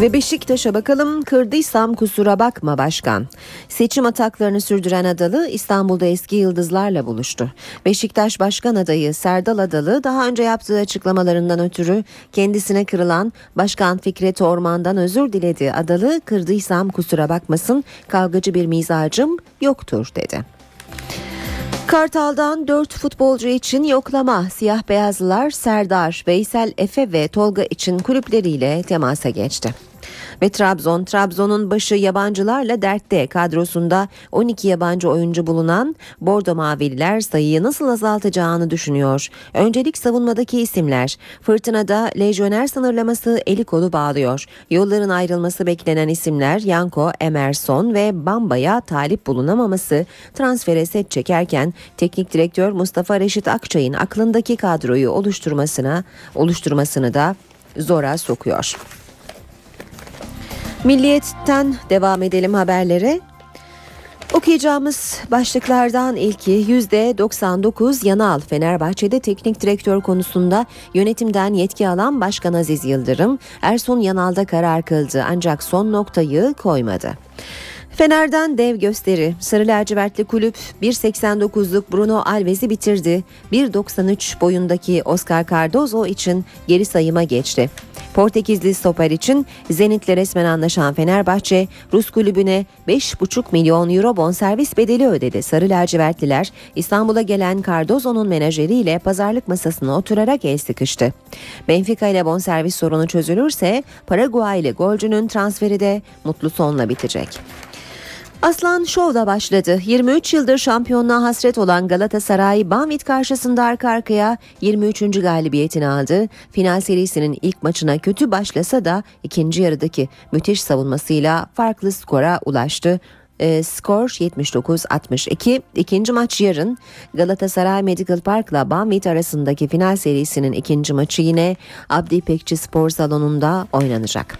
Ve Beşiktaş'a bakalım kırdıysam kusura bakma başkan. Seçim ataklarını sürdüren Adalı İstanbul'da eski yıldızlarla buluştu. Beşiktaş Başkan adayı Serdal Adalı daha önce yaptığı açıklamalarından ötürü kendisine kırılan Başkan Fikret Orman'dan özür diledi. Adalı kırdıysam kusura bakmasın kavgacı bir mizacım yoktur dedi. Kartal'dan 4 futbolcu için yoklama. Siyah beyazlılar Serdar, Veysel Efe ve Tolga için kulüpleriyle temasa geçti. Ve Trabzon, Trabzon'un başı yabancılarla dertte kadrosunda 12 yabancı oyuncu bulunan Bordo Mavililer sayıyı nasıl azaltacağını düşünüyor. Öncelik savunmadaki isimler. Fırtınada lejyoner sınırlaması eli kolu bağlıyor. Yolların ayrılması beklenen isimler Yanko, Emerson ve Bamba'ya talip bulunamaması transfere set çekerken teknik direktör Mustafa Reşit Akçay'ın aklındaki kadroyu oluşturmasına oluşturmasını da zora sokuyor. Milliyetten devam edelim haberlere. Okuyacağımız başlıklardan ilki %99 Yanal Fenerbahçe'de teknik direktör konusunda yönetimden yetki alan Başkan Aziz Yıldırım Ersun Yanal'da karar kıldı ancak son noktayı koymadı. Fener'den dev gösteri. Sarı lacivertli kulüp 1.89'luk Bruno Alves'i bitirdi. 1.93 boyundaki Oscar Cardozo için geri sayıma geçti. Portekizli stoper için Zenit'le resmen anlaşan Fenerbahçe, Rus kulübüne 5,5 milyon euro bonservis bedeli ödedi. Sarı lacivertliler İstanbul'a gelen Cardozo'nun menajeriyle pazarlık masasına oturarak el sıkıştı. Benfica ile bonservis sorunu çözülürse Paraguaylı golcünün transferi de mutlu sonla bitecek. Aslan Show'da başladı. 23 yıldır şampiyonluğa hasret olan Galatasaray Banvit karşısında arka arkaya 23. galibiyetini aldı. Final serisinin ilk maçına kötü başlasa da ikinci yarıdaki müthiş savunmasıyla farklı skora ulaştı. E, skor 79-62. İkinci maç yarın Galatasaray Medical Park'la Banvit arasındaki final serisinin ikinci maçı yine Abdi Pekçi Spor Salonu'nda oynanacak.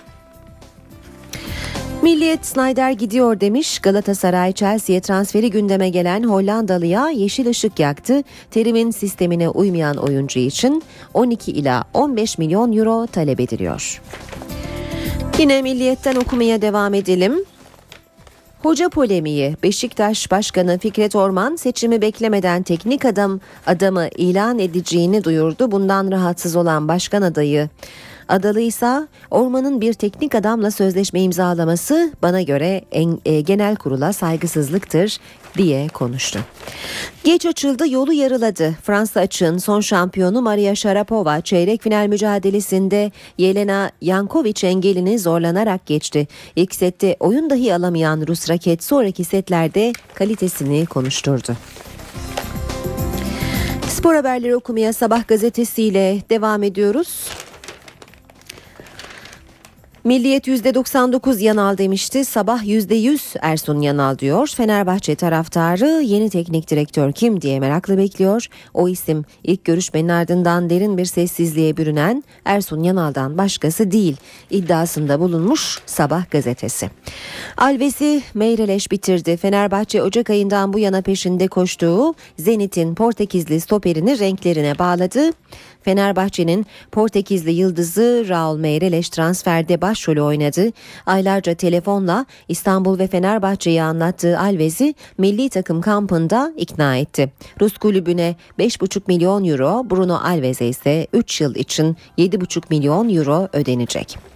Milliyet Snyder gidiyor demiş. Galatasaray Chelsea'ye transferi gündeme gelen Hollandalıya yeşil ışık yaktı. Terim'in sistemine uymayan oyuncu için 12 ila 15 milyon euro talep ediliyor. Yine Milliyet'ten okumaya devam edelim. Hoca polemiği Beşiktaş Başkanı Fikret Orman seçimi beklemeden teknik adam adamı ilan edeceğini duyurdu. Bundan rahatsız olan başkan adayı Adalı ise Orman'ın bir teknik adamla sözleşme imzalaması bana göre en, e, genel kurula saygısızlıktır diye konuştu. Geç açıldı yolu yarıladı. Fransa açığın son şampiyonu Maria Sharapova çeyrek final mücadelesinde Yelena Yankovic engelini zorlanarak geçti. İlk sette oyun dahi alamayan Rus raket sonraki setlerde kalitesini konuşturdu. Spor haberleri okumaya Sabah gazetesiyle devam ediyoruz. Milliyet %99 Yanal demişti. Sabah %100 Ersun Yanal diyor. Fenerbahçe taraftarı yeni teknik direktör kim diye meraklı bekliyor. O isim ilk görüşmenin ardından derin bir sessizliğe bürünen Ersun Yanal'dan başkası değil. iddiasında bulunmuş Sabah gazetesi. Alves'i Meyreleş bitirdi. Fenerbahçe Ocak ayından bu yana peşinde koştuğu Zenit'in Portekizli stoperini renklerine bağladı. Fenerbahçe'nin Portekizli yıldızı Raul Meireles transferde başrolü oynadı. Aylarca telefonla İstanbul ve Fenerbahçe'yi anlattığı Alves'i milli takım kampında ikna etti. Rus kulübüne 5,5 milyon euro, Bruno Alves'e ise 3 yıl için 7,5 milyon euro ödenecek.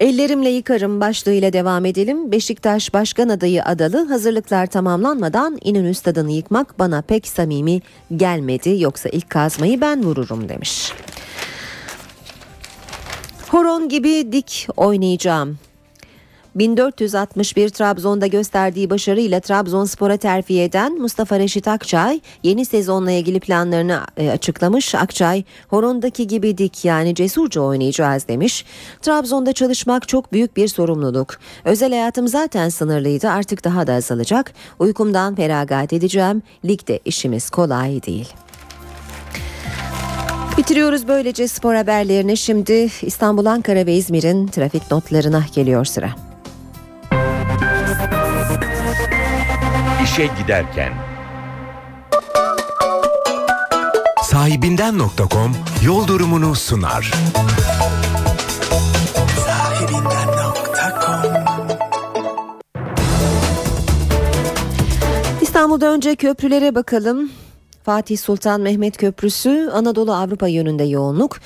Ellerimle yıkarım başlığıyla devam edelim. Beşiktaş Başkan Adayı Adalı hazırlıklar tamamlanmadan İnönü Stadı'nı yıkmak bana pek samimi gelmedi yoksa ilk kazmayı ben vururum demiş. Horon gibi dik oynayacağım. 1461 Trabzon'da gösterdiği başarıyla Trabzonspor'a terfi eden Mustafa Reşit Akçay yeni sezonla ilgili planlarını e, açıklamış. Akçay horondaki gibi dik yani cesurca oynayacağız demiş. Trabzon'da çalışmak çok büyük bir sorumluluk. Özel hayatım zaten sınırlıydı artık daha da azalacak. Uykumdan feragat edeceğim. Ligde işimiz kolay değil. Bitiriyoruz böylece spor haberlerini. Şimdi İstanbul, Ankara ve İzmir'in trafik notlarına geliyor sıra. İşe giderken Sahibinden.com yol durumunu sunar. İstanbul'da önce köprülere bakalım. Fatih Sultan Mehmet Köprüsü Anadolu Avrupa yönünde yoğunluk.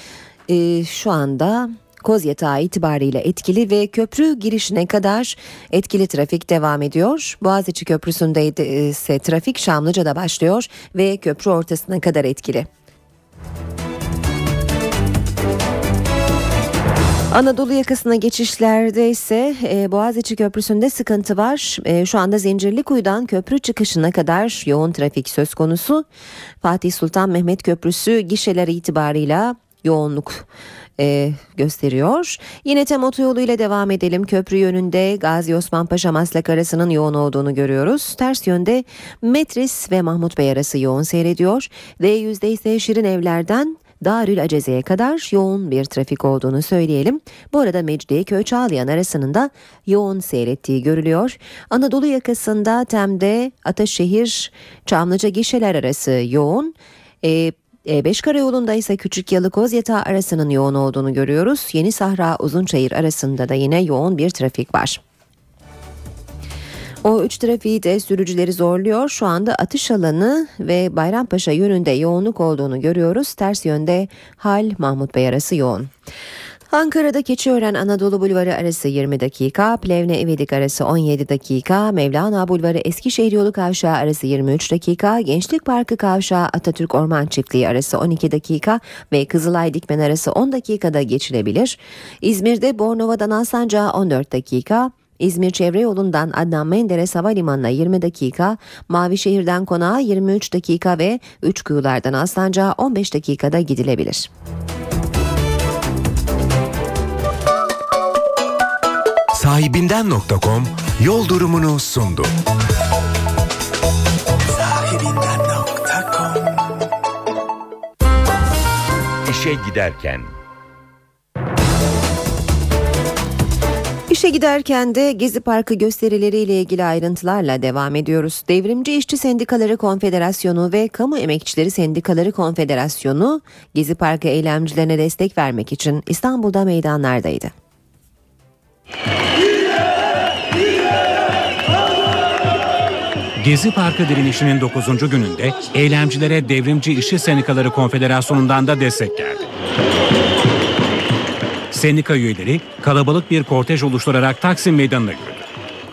Ee, şu anda Kozyatağı itibariyle etkili ve köprü girişine kadar etkili trafik devam ediyor. Boğaziçi Köprüsü'nde ise trafik Şamlıca'da başlıyor ve köprü ortasına kadar etkili. Anadolu yakasına geçişlerde ise e, Boğaziçi Köprüsü'nde sıkıntı var. E, şu anda Zincirlikuyu'dan köprü çıkışına kadar yoğun trafik söz konusu. Fatih Sultan Mehmet Köprüsü gişeleri itibarıyla yoğunluk e, gösteriyor. Yine tem otoyolu ile devam edelim. Köprü yönünde Gazi Osman Paşa Maslak arasının yoğun olduğunu görüyoruz. Ters yönde Metris ve Mahmut Bey arası yoğun seyrediyor. D100'de ise Şirin Evler'den Darül Aceze'ye kadar yoğun bir trafik olduğunu söyleyelim. Bu arada Mecidiyeköy Çağlayan arasının da yoğun seyrettiği görülüyor. Anadolu yakasında Tem'de Ataşehir Çamlıca gişeler arası yoğun. E, e5 karayolunda ise Küçük Yalı Kozyatağı arasının yoğun olduğunu görüyoruz. Yeni Sahra Uzunçayır arasında da yine yoğun bir trafik var. O üç trafiği de sürücüleri zorluyor. Şu anda atış alanı ve Bayrampaşa yönünde yoğunluk olduğunu görüyoruz. Ters yönde Hal Mahmut Bey arası yoğun. Ankara'da Keçiören Anadolu Bulvarı arası 20 dakika, Plevne Evedik arası 17 dakika, Mevlana Bulvarı Eskişehir Yolu Kavşağı arası 23 dakika, Gençlik Parkı Kavşağı Atatürk Orman Çiftliği arası 12 dakika ve Kızılay Dikmen arası 10 dakikada geçilebilir. İzmir'de Bornova'dan Alsancak'a 14 dakika, İzmir Çevre Yolu'ndan Adnan Menderes Havalimanı'na 20 dakika, Mavişehir'den Konağa 23 dakika ve Üçkuyular'dan Alsancak'a 15 dakikada gidilebilir. Sahibinden.com yol durumunu sundu. İşe giderken İşe giderken de Gezi Parkı gösterileriyle ilgili ayrıntılarla devam ediyoruz. Devrimci İşçi Sendikaları Konfederasyonu ve Kamu Emekçileri Sendikaları Konfederasyonu Gezi Parkı eylemcilerine destek vermek için İstanbul'da meydanlardaydı. Gezi Parkı direnişinin 9. gününde eylemcilere Devrimci İşçi Sendikaları Konfederasyonu'ndan da destek geldi. Sendika üyeleri kalabalık bir kortej oluşturarak Taksim Meydanı'na yürüdü.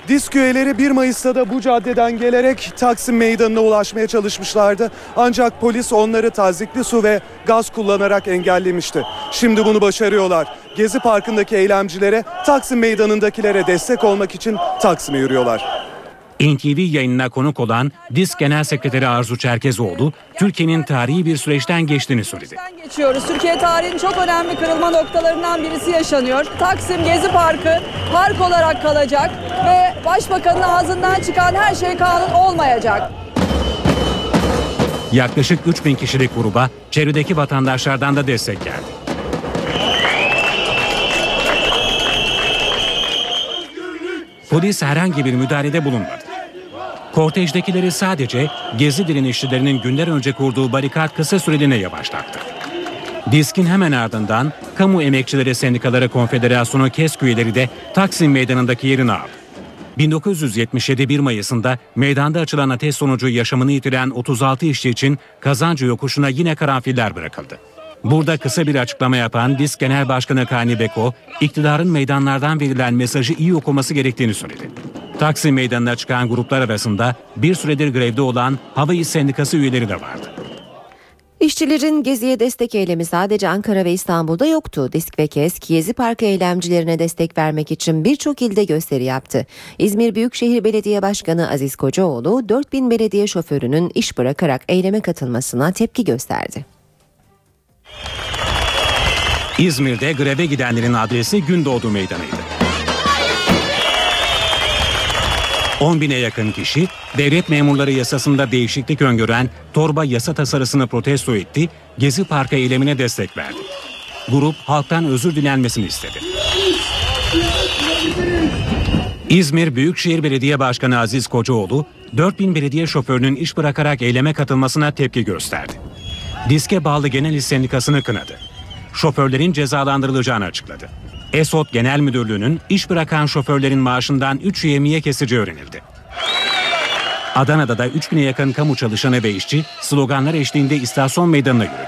Disk üyeleri 1 Mayıs'ta da bu caddeden gelerek Taksim Meydanı'na ulaşmaya çalışmışlardı. Ancak polis onları tazikli su ve gaz kullanarak engellemişti. Şimdi bunu başarıyorlar. Gezi Parkı'ndaki eylemcilere Taksim Meydanı'ndakilere destek olmak için Taksim'e yürüyorlar. NTV yayınına konuk olan DİSK Genel Sekreteri Arzu Çerkezoğlu, Türkiye'nin tarihi bir süreçten geçtiğini söyledi. geçiyoruz. Türkiye tarihinin çok önemli kırılma noktalarından birisi yaşanıyor. Taksim Gezi Parkı park olarak kalacak ve Başbakanın ağzından çıkan her şey kanun olmayacak. Yaklaşık 3000 kişilik gruba çevredeki vatandaşlardan da destek geldi. Polis herhangi bir müdahalede bulunmadı. Kortejdekileri sadece Gezi direnişçilerinin günler önce kurduğu barikat kısa süreliğine yavaşlattı. Diskin hemen ardından Kamu Emekçileri Sendikaları Konfederasyonu KESK üyeleri de Taksim Meydanı'ndaki yerini aldı. 1977 1 Mayıs'ında meydanda açılan ateş sonucu yaşamını yitiren 36 işçi için kazancı yokuşuna yine karanfiller bırakıldı. Burada kısa bir açıklama yapan DİSK Genel Başkanı Kani Beko, iktidarın meydanlardan verilen mesajı iyi okuması gerektiğini söyledi. Taksim meydanına çıkan gruplar arasında bir süredir grevde olan Hava İş Sendikası üyeleri de vardı. İşçilerin Gezi'ye destek eylemi sadece Ankara ve İstanbul'da yoktu. Disk ve KESK Gezi Parkı eylemcilerine destek vermek için birçok ilde gösteri yaptı. İzmir Büyükşehir Belediye Başkanı Aziz Kocaoğlu 4000 belediye şoförünün iş bırakarak eyleme katılmasına tepki gösterdi. İzmir'de greve gidenlerin adresi Gündoğdu Meydanı'ydı. 10 bine yakın kişi devlet memurları yasasında değişiklik öngören torba yasa tasarısını protesto etti, Gezi Parkı eylemine destek verdi. Grup halktan özür dilenmesini istedi. İzmir Büyükşehir Belediye Başkanı Aziz Kocaoğlu, 4000 belediye şoförünün iş bırakarak eyleme katılmasına tepki gösterdi. Diske bağlı Genel İş Sendikası'nı kınadı. Şoförlerin cezalandırılacağını açıkladı. Esot Genel Müdürlüğü'nün iş bırakan şoförlerin maaşından 3 yemiye kesici öğrenildi. Adana'da da 3000'e yakın kamu çalışanı ve işçi sloganlar eşliğinde istasyon meydanına yürüdü.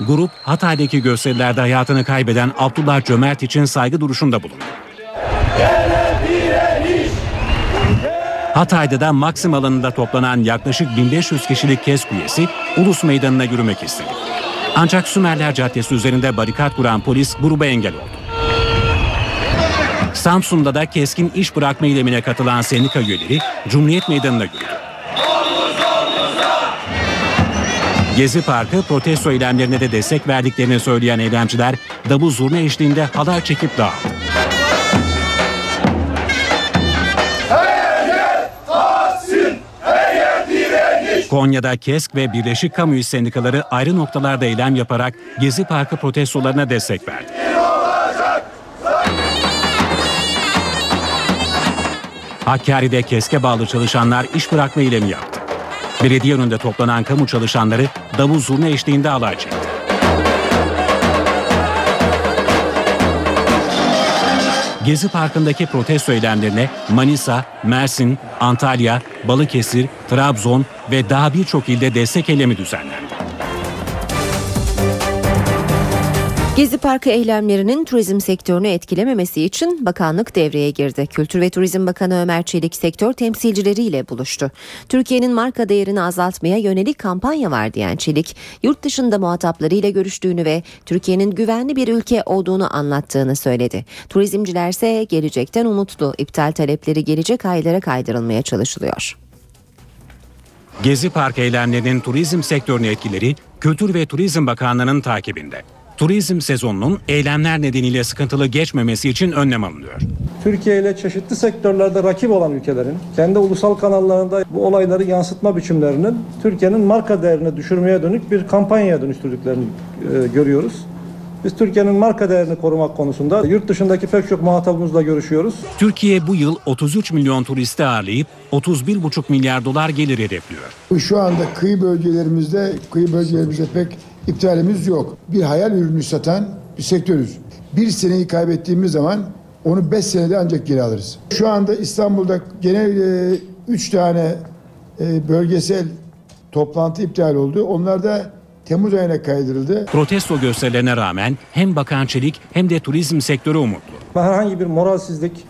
Grup Hatay'daki gösterilerde hayatını kaybeden Abdullah Cömert için saygı duruşunda bulundu. Hatay'da da Maksim alanında toplanan yaklaşık 1500 kişilik KESK üyesi Ulus Meydanı'na yürümek istedi. Ancak Sümerler Caddesi üzerinde barikat kuran polis gruba engel oldu. Samsun'da da keskin iş bırakma eylemine katılan sendika üyeleri Cumhuriyet Meydanı'na yürüdü. Gezi Parkı protesto eylemlerine de destek verdiklerini söyleyen eylemciler davul zurna eşliğinde halay çekip dağıldı. Konya'da KESK ve Birleşik Kamu İş Sendikaları ayrı noktalarda eylem yaparak Gezi Parkı protestolarına destek verdi. Hakkari'de KESK'e bağlı çalışanlar iş bırakma eylemi yaptı. Belediye önünde toplanan kamu çalışanları davul zurna eşliğinde alay çekti. Gezi Parkı'ndaki protesto eylemlerine Manisa, Mersin, Antalya, Balıkesir, Trabzon ve daha birçok ilde destek eylemi düzenlendi. Gezi Parkı eylemlerinin turizm sektörünü etkilememesi için bakanlık devreye girdi. Kültür ve Turizm Bakanı Ömer Çelik sektör temsilcileriyle buluştu. Türkiye'nin marka değerini azaltmaya yönelik kampanya var diyen Çelik, yurt dışında muhataplarıyla görüştüğünü ve Türkiye'nin güvenli bir ülke olduğunu anlattığını söyledi. Turizmcilerse gelecekten umutlu. İptal talepleri gelecek aylara kaydırılmaya çalışılıyor. Gezi Park eylemlerinin turizm sektörüne etkileri Kültür ve Turizm Bakanlığı'nın takibinde. Turizm sezonunun eylemler nedeniyle sıkıntılı geçmemesi için önlem alınıyor. Türkiye ile çeşitli sektörlerde rakip olan ülkelerin kendi ulusal kanallarında bu olayları yansıtma biçimlerinin Türkiye'nin marka değerini düşürmeye dönük bir kampanyaya dönüştürdüklerini e, görüyoruz. Biz Türkiye'nin marka değerini korumak konusunda yurt dışındaki pek çok muhatabımızla görüşüyoruz. Türkiye bu yıl 33 milyon turisti ağırlayıp 31,5 milyar dolar gelir hedefliyor. Şu anda kıyı bölgelerimizde, kıyı bölgelerimizde pek iptalimiz yok. Bir hayal ürünü satan bir sektörüz. Bir seneyi kaybettiğimiz zaman onu beş senede ancak geri alırız. Şu anda İstanbul'da genel e, üç tane e, bölgesel toplantı iptal oldu. Onlar da Temmuz ayına kaydırıldı. Protesto gösterilerine rağmen hem Bakan Çelik hem de turizm sektörü umutlu. Herhangi bir moralsizlik,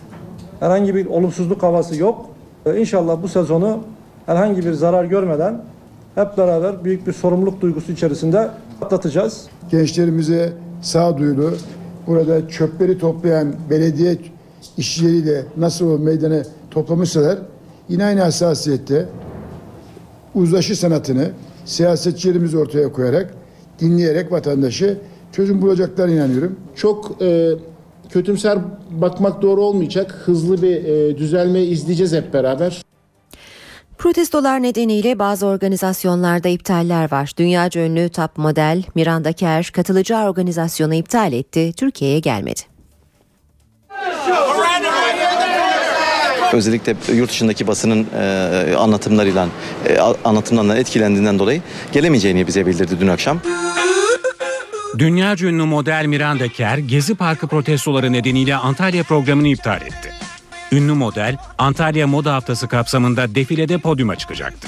herhangi bir olumsuzluk havası yok. Ee, İnşallah bu sezonu herhangi bir zarar görmeden hep beraber büyük bir sorumluluk duygusu içerisinde atlatacağız. Gençlerimize sağduyulu, burada çöpleri toplayan belediye işçileriyle nasıl o meydanı toplamışsalar yine aynı hassasiyette uzlaşı sanatını siyasetçilerimiz ortaya koyarak dinleyerek vatandaşı çözüm bulacaklar inanıyorum. Çok e, kötümser bakmak doğru olmayacak. Hızlı bir e, düzelme izleyeceğiz hep beraber. Protestolar nedeniyle bazı organizasyonlarda iptaller var. Dünyaca ünlü top model Miranda Kerr katılacağı organizasyonu iptal etti. Türkiye'ye gelmedi. Özellikle yurt dışındaki basının e, anlatımlarıyla e, anlatımlarından etkilendiğinden dolayı gelemeyeceğini bize bildirdi dün akşam. Dünya ünlü model Miranda Kerr, Gezi Parkı protestoları nedeniyle Antalya programını iptal etti. Ünlü model, Antalya Moda Haftası kapsamında defilede podyuma çıkacaktı.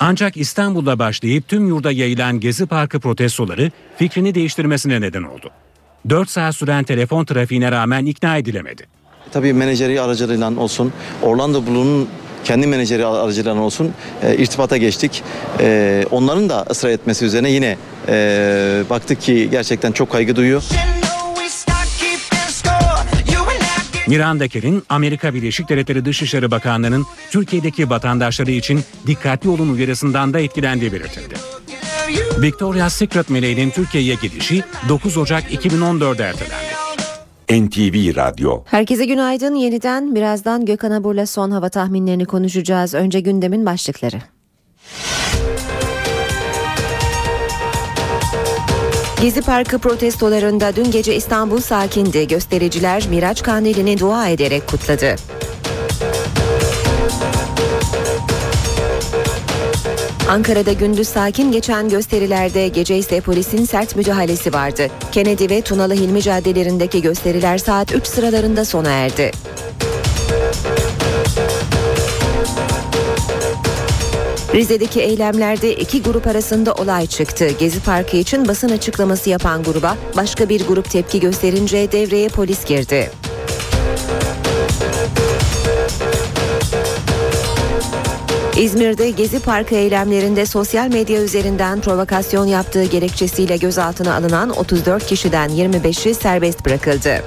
Ancak İstanbul'da başlayıp tüm yurda yayılan Gezi Parkı protestoları fikrini değiştirmesine neden oldu. 4 saat süren telefon trafiğine rağmen ikna edilemedi. Tabii menajeri aracılığıyla olsun, Orlando Bloom'un kendi menajeri aracılığıyla olsun e, irtibata geçtik. E, onların da ısrar etmesi üzerine yine e, baktık ki gerçekten çok kaygı duyuyor. Miranda Kerr'in Amerika Birleşik Devletleri Dışişleri Bakanlığı'nın Türkiye'deki vatandaşları için dikkatli olun uyarısından da etkilendiği belirtildi. Victoria's Secret meleğinin Türkiye'ye gidişi 9 Ocak 2014'de ertelendi. NTV Radyo Herkese günaydın. Yeniden birazdan Gökhan Abur'la son hava tahminlerini konuşacağız. Önce gündemin başlıkları. Gezi Parkı protestolarında dün gece İstanbul sakindi. Göstericiler Miraç Kandili'ni dua ederek kutladı. Ankara'da gündüz sakin geçen gösterilerde gece ise polisin sert müdahalesi vardı. Kennedy ve Tunalı Hilmi caddelerindeki gösteriler saat 3 sıralarında sona erdi. Rize'deki eylemlerde iki grup arasında olay çıktı. Gezi Parkı için basın açıklaması yapan gruba başka bir grup tepki gösterince devreye polis girdi. İzmir'de Gezi Parkı eylemlerinde sosyal medya üzerinden provokasyon yaptığı gerekçesiyle gözaltına alınan 34 kişiden 25'i serbest bırakıldı.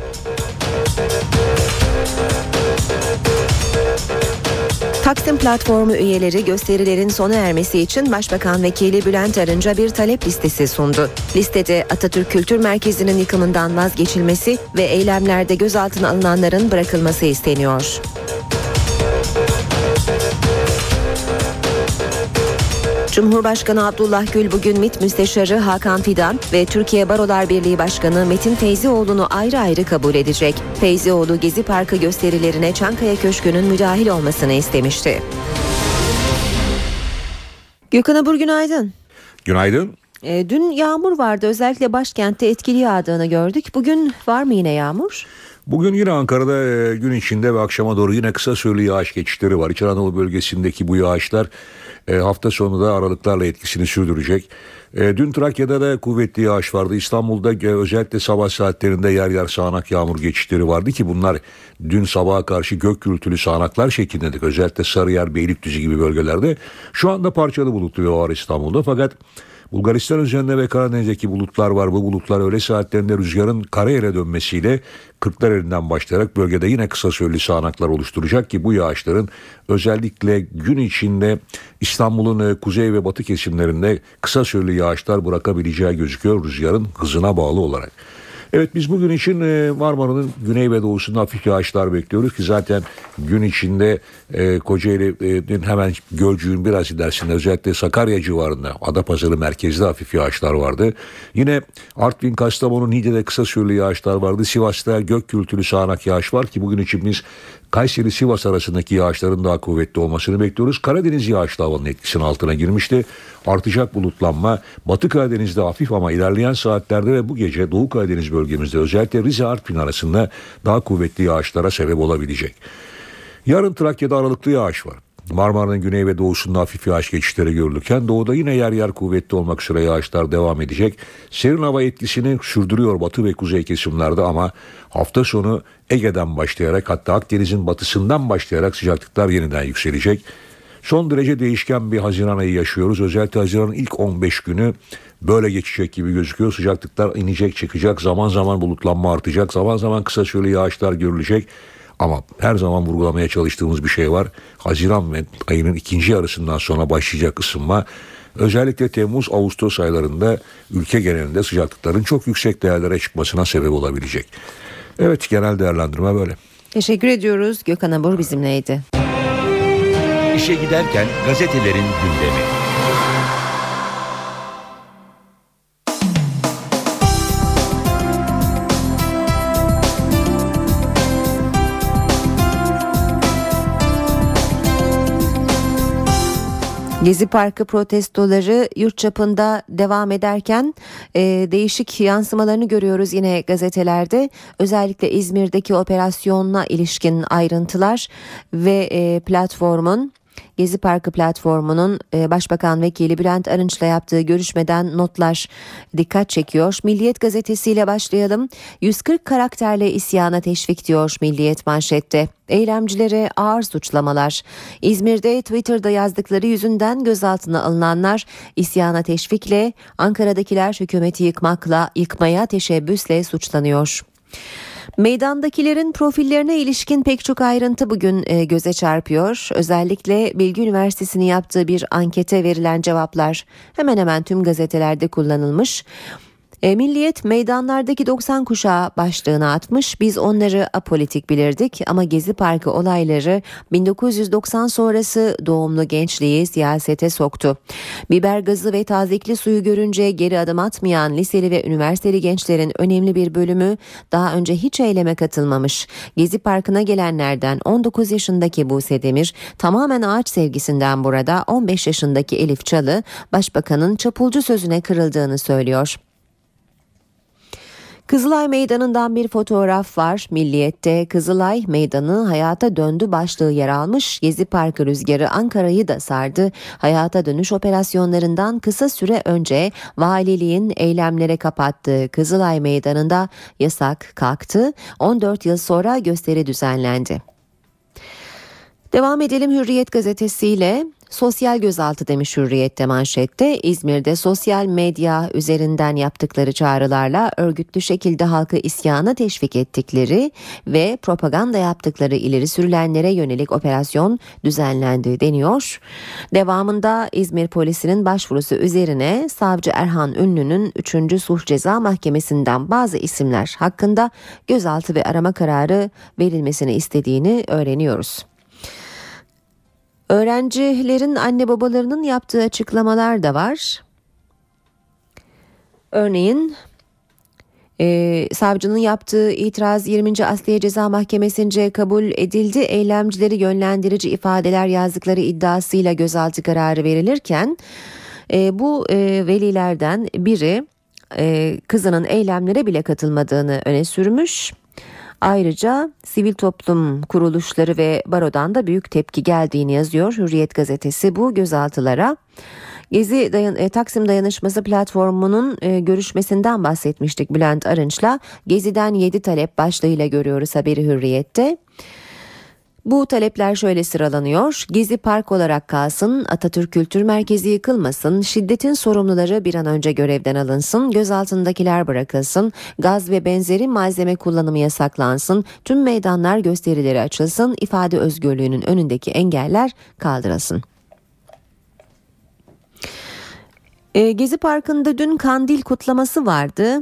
Taksim platformu üyeleri gösterilerin sona ermesi için Başbakan Vekili Bülent Arınç'a bir talep listesi sundu. Listede Atatürk Kültür Merkezi'nin yıkımından vazgeçilmesi ve eylemlerde gözaltına alınanların bırakılması isteniyor. Cumhurbaşkanı Abdullah Gül bugün MİT Müsteşarı Hakan Fidan ve Türkiye Barolar Birliği Başkanı Metin Feyzioğlu'nu ayrı ayrı kabul edecek. Feyzioğlu Gezi Parkı gösterilerine Çankaya Köşkü'nün müdahil olmasını istemişti. Gökhan Abur günaydın. Günaydın. E, dün yağmur vardı özellikle başkentte etkili yağdığını gördük. Bugün var mı yine yağmur? Bugün yine Ankara'da e, gün içinde ve akşama doğru yine kısa süreli yağış geçişleri var. İç Anadolu bölgesindeki bu yağışlar e, hafta sonu da aralıklarla etkisini sürdürecek. E, dün Trakya'da da kuvvetli yağış vardı. İstanbul'da e, özellikle sabah saatlerinde yer yer sağanak yağmur geçişleri vardı ki bunlar dün sabaha karşı gök gürültülü sağanaklar şeklindedik. Özellikle Sarıyer, Beylikdüzü gibi bölgelerde. Şu anda parçalı bulutlu bir var İstanbul'da fakat Bulgaristan üzerinde ve Karadeniz'deki bulutlar var. Bu bulutlar öğle saatlerinde rüzgarın karayere dönmesiyle kırklar elinden başlayarak bölgede yine kısa süreli sağanaklar oluşturacak ki bu yağışların özellikle gün içinde İstanbul'un e, kuzey ve batı kesimlerinde kısa süreli yağışlar bırakabileceği gözüküyor rüzgarın hızına bağlı olarak. Evet biz bugün için e, Marmara'nın güney ve doğusunda hafif yağışlar bekliyoruz ki zaten gün içinde e, Kocaeli'nin hemen Gölcük'ün biraz ilerisinde özellikle Sakarya civarında Adapazarı merkezde hafif yağışlar vardı. Yine Artvin, Kastamonu, Niğde'de kısa süreli yağışlar vardı. Sivas'ta gök gürültülü sağanak yağış var ki bugün için biz Kayseri Sivas arasındaki yağışların daha kuvvetli olmasını bekliyoruz. Karadeniz yağışlı havanın etkisinin altına girmişti. Artacak bulutlanma Batı Karadeniz'de hafif ama ilerleyen saatlerde ve bu gece Doğu Karadeniz bölgemizde özellikle Rize Artvin arasında daha kuvvetli yağışlara sebep olabilecek. Yarın Trakya'da aralıklı yağış var. Marmara'nın güney ve doğusunda hafif yağış geçişleri görülürken doğuda yine yer yer kuvvetli olmak üzere yağışlar devam edecek. Serin hava etkisini sürdürüyor batı ve kuzey kesimlerde ama hafta sonu Ege'den başlayarak hatta Akdeniz'in batısından başlayarak sıcaklıklar yeniden yükselecek. Son derece değişken bir Haziran ayı yaşıyoruz. Özellikle Haziran'ın ilk 15 günü böyle geçecek gibi gözüküyor. Sıcaklıklar inecek çıkacak zaman zaman bulutlanma artacak zaman zaman kısa süreli yağışlar görülecek. Ama her zaman vurgulamaya çalıştığımız bir şey var. Haziran ve ayının ikinci yarısından sonra başlayacak ısınma özellikle Temmuz-Ağustos aylarında ülke genelinde sıcaklıkların çok yüksek değerlere çıkmasına sebep olabilecek. Evet genel değerlendirme böyle. Teşekkür ediyoruz. Gökhan Abur bizimleydi. İşe giderken gazetelerin gündemi. Gezi Parkı protestoları yurt çapında devam ederken e, değişik yansımalarını görüyoruz yine gazetelerde. Özellikle İzmir'deki operasyonla ilişkin ayrıntılar ve e, platformun Gezi Parkı platformunun e, Başbakan Vekili Bülent Arınç'la yaptığı görüşmeden notlar dikkat çekiyor. Milliyet gazetesiyle başlayalım. 140 karakterle isyana teşvik diyor Milliyet manşette. Eylemcilere ağır suçlamalar. İzmir'de Twitter'da yazdıkları yüzünden gözaltına alınanlar isyana teşvikle, Ankara'dakiler hükümeti yıkmakla, yıkmaya teşebbüsle suçlanıyor. Meydandakilerin profillerine ilişkin pek çok ayrıntı bugün e, göze çarpıyor. Özellikle Bilgi Üniversitesi'nin yaptığı bir ankete verilen cevaplar hemen hemen tüm gazetelerde kullanılmış. E, Milliyet meydanlardaki 90 kuşağı başlığına atmış. Biz onları apolitik bilirdik ama Gezi Parkı olayları 1990 sonrası doğumlu gençliği siyasete soktu. Biber gazı ve tazikli suyu görünce geri adım atmayan liseli ve üniversiteli gençlerin önemli bir bölümü daha önce hiç eyleme katılmamış. Gezi Parkı'na gelenlerden 19 yaşındaki Buse Demir tamamen ağaç sevgisinden burada 15 yaşındaki Elif Çalı başbakanın çapulcu sözüne kırıldığını söylüyor. Kızılay Meydanı'ndan bir fotoğraf var. Milliyet'te Kızılay Meydanı hayata döndü başlığı yer almış. Gezi Parkı rüzgarı Ankara'yı da sardı. Hayata dönüş operasyonlarından kısa süre önce valiliğin eylemlere kapattığı Kızılay Meydanı'nda yasak kalktı. 14 yıl sonra gösteri düzenlendi. Devam edelim Hürriyet gazetesiyle. Sosyal gözaltı demiş Hürriyet'te manşette İzmir'de sosyal medya üzerinden yaptıkları çağrılarla örgütlü şekilde halkı isyana teşvik ettikleri ve propaganda yaptıkları ileri sürülenlere yönelik operasyon düzenlendi deniyor. Devamında İzmir polisinin başvurusu üzerine savcı Erhan Ünlü'nün 3. Sulh Ceza Mahkemesi'nden bazı isimler hakkında gözaltı ve arama kararı verilmesini istediğini öğreniyoruz. Öğrencilerin anne babalarının yaptığı açıklamalar da var. Örneğin e, savcının yaptığı itiraz 20. Asliye Ceza Mahkemesi'nce kabul edildi. Eylemcileri yönlendirici ifadeler yazdıkları iddiasıyla gözaltı kararı verilirken e, bu e, velilerden biri e, kızının eylemlere bile katılmadığını öne sürmüş. Ayrıca sivil toplum kuruluşları ve barodan da büyük tepki geldiğini yazıyor Hürriyet gazetesi bu gözaltılara. Gezi dayan e, Taksim Dayanışması platformunun e, görüşmesinden bahsetmiştik Bülent Arınç'la. Gezi'den 7 talep başlığıyla görüyoruz haberi Hürriyet'te. Bu talepler şöyle sıralanıyor. Gezi Park olarak kalsın, Atatürk Kültür Merkezi yıkılmasın, şiddetin sorumluları bir an önce görevden alınsın, gözaltındakiler bırakılsın, gaz ve benzeri malzeme kullanımı yasaklansın, tüm meydanlar gösterileri açılsın, ifade özgürlüğünün önündeki engeller kaldırılsın. E, Gezi Parkı'nda dün kandil kutlaması vardı.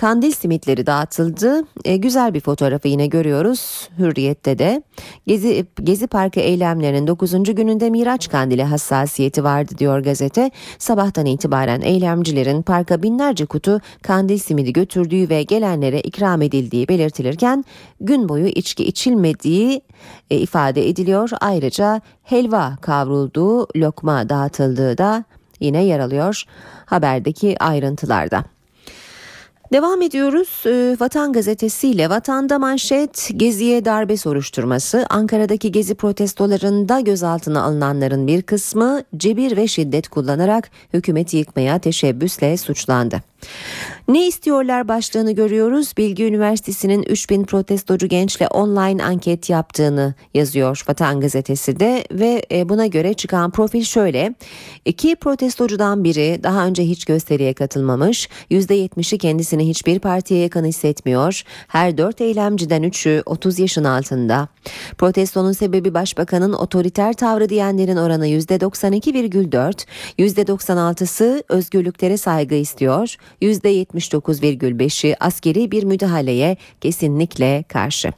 Kandil simitleri dağıtıldı. E, güzel bir fotoğrafı yine görüyoruz Hürriyet'te de. Gezi, Gezi Parkı eylemlerinin 9. gününde Miraç Kandili hassasiyeti vardı diyor gazete. Sabahtan itibaren eylemcilerin parka binlerce kutu kandil simidi götürdüğü ve gelenlere ikram edildiği belirtilirken gün boyu içki içilmediği e, ifade ediliyor. Ayrıca helva kavrulduğu lokma dağıtıldığı da yine yer alıyor haberdeki ayrıntılarda. Devam ediyoruz e, Vatan Gazetesi ile Vatanda manşet Gezi'ye darbe soruşturması Ankara'daki Gezi protestolarında gözaltına alınanların bir kısmı cebir ve şiddet kullanarak hükümeti yıkmaya teşebbüsle suçlandı. Ne istiyorlar başlığını görüyoruz. Bilgi Üniversitesi'nin 3000 protestocu gençle online anket yaptığını yazıyor Vatan Gazetesi de ve e, buna göre çıkan profil şöyle. İki protestocudan biri daha önce hiç gösteriye katılmamış. %70'i kendisini hiçbir partiye yakın hissetmiyor. Her dört eylemciden üçü 30 yaşın altında. Protestonun sebebi başbakanın otoriter tavrı diyenlerin oranı %92,4, %96'sı özgürlüklere saygı istiyor. %79,5'i askeri bir müdahaleye kesinlikle karşı.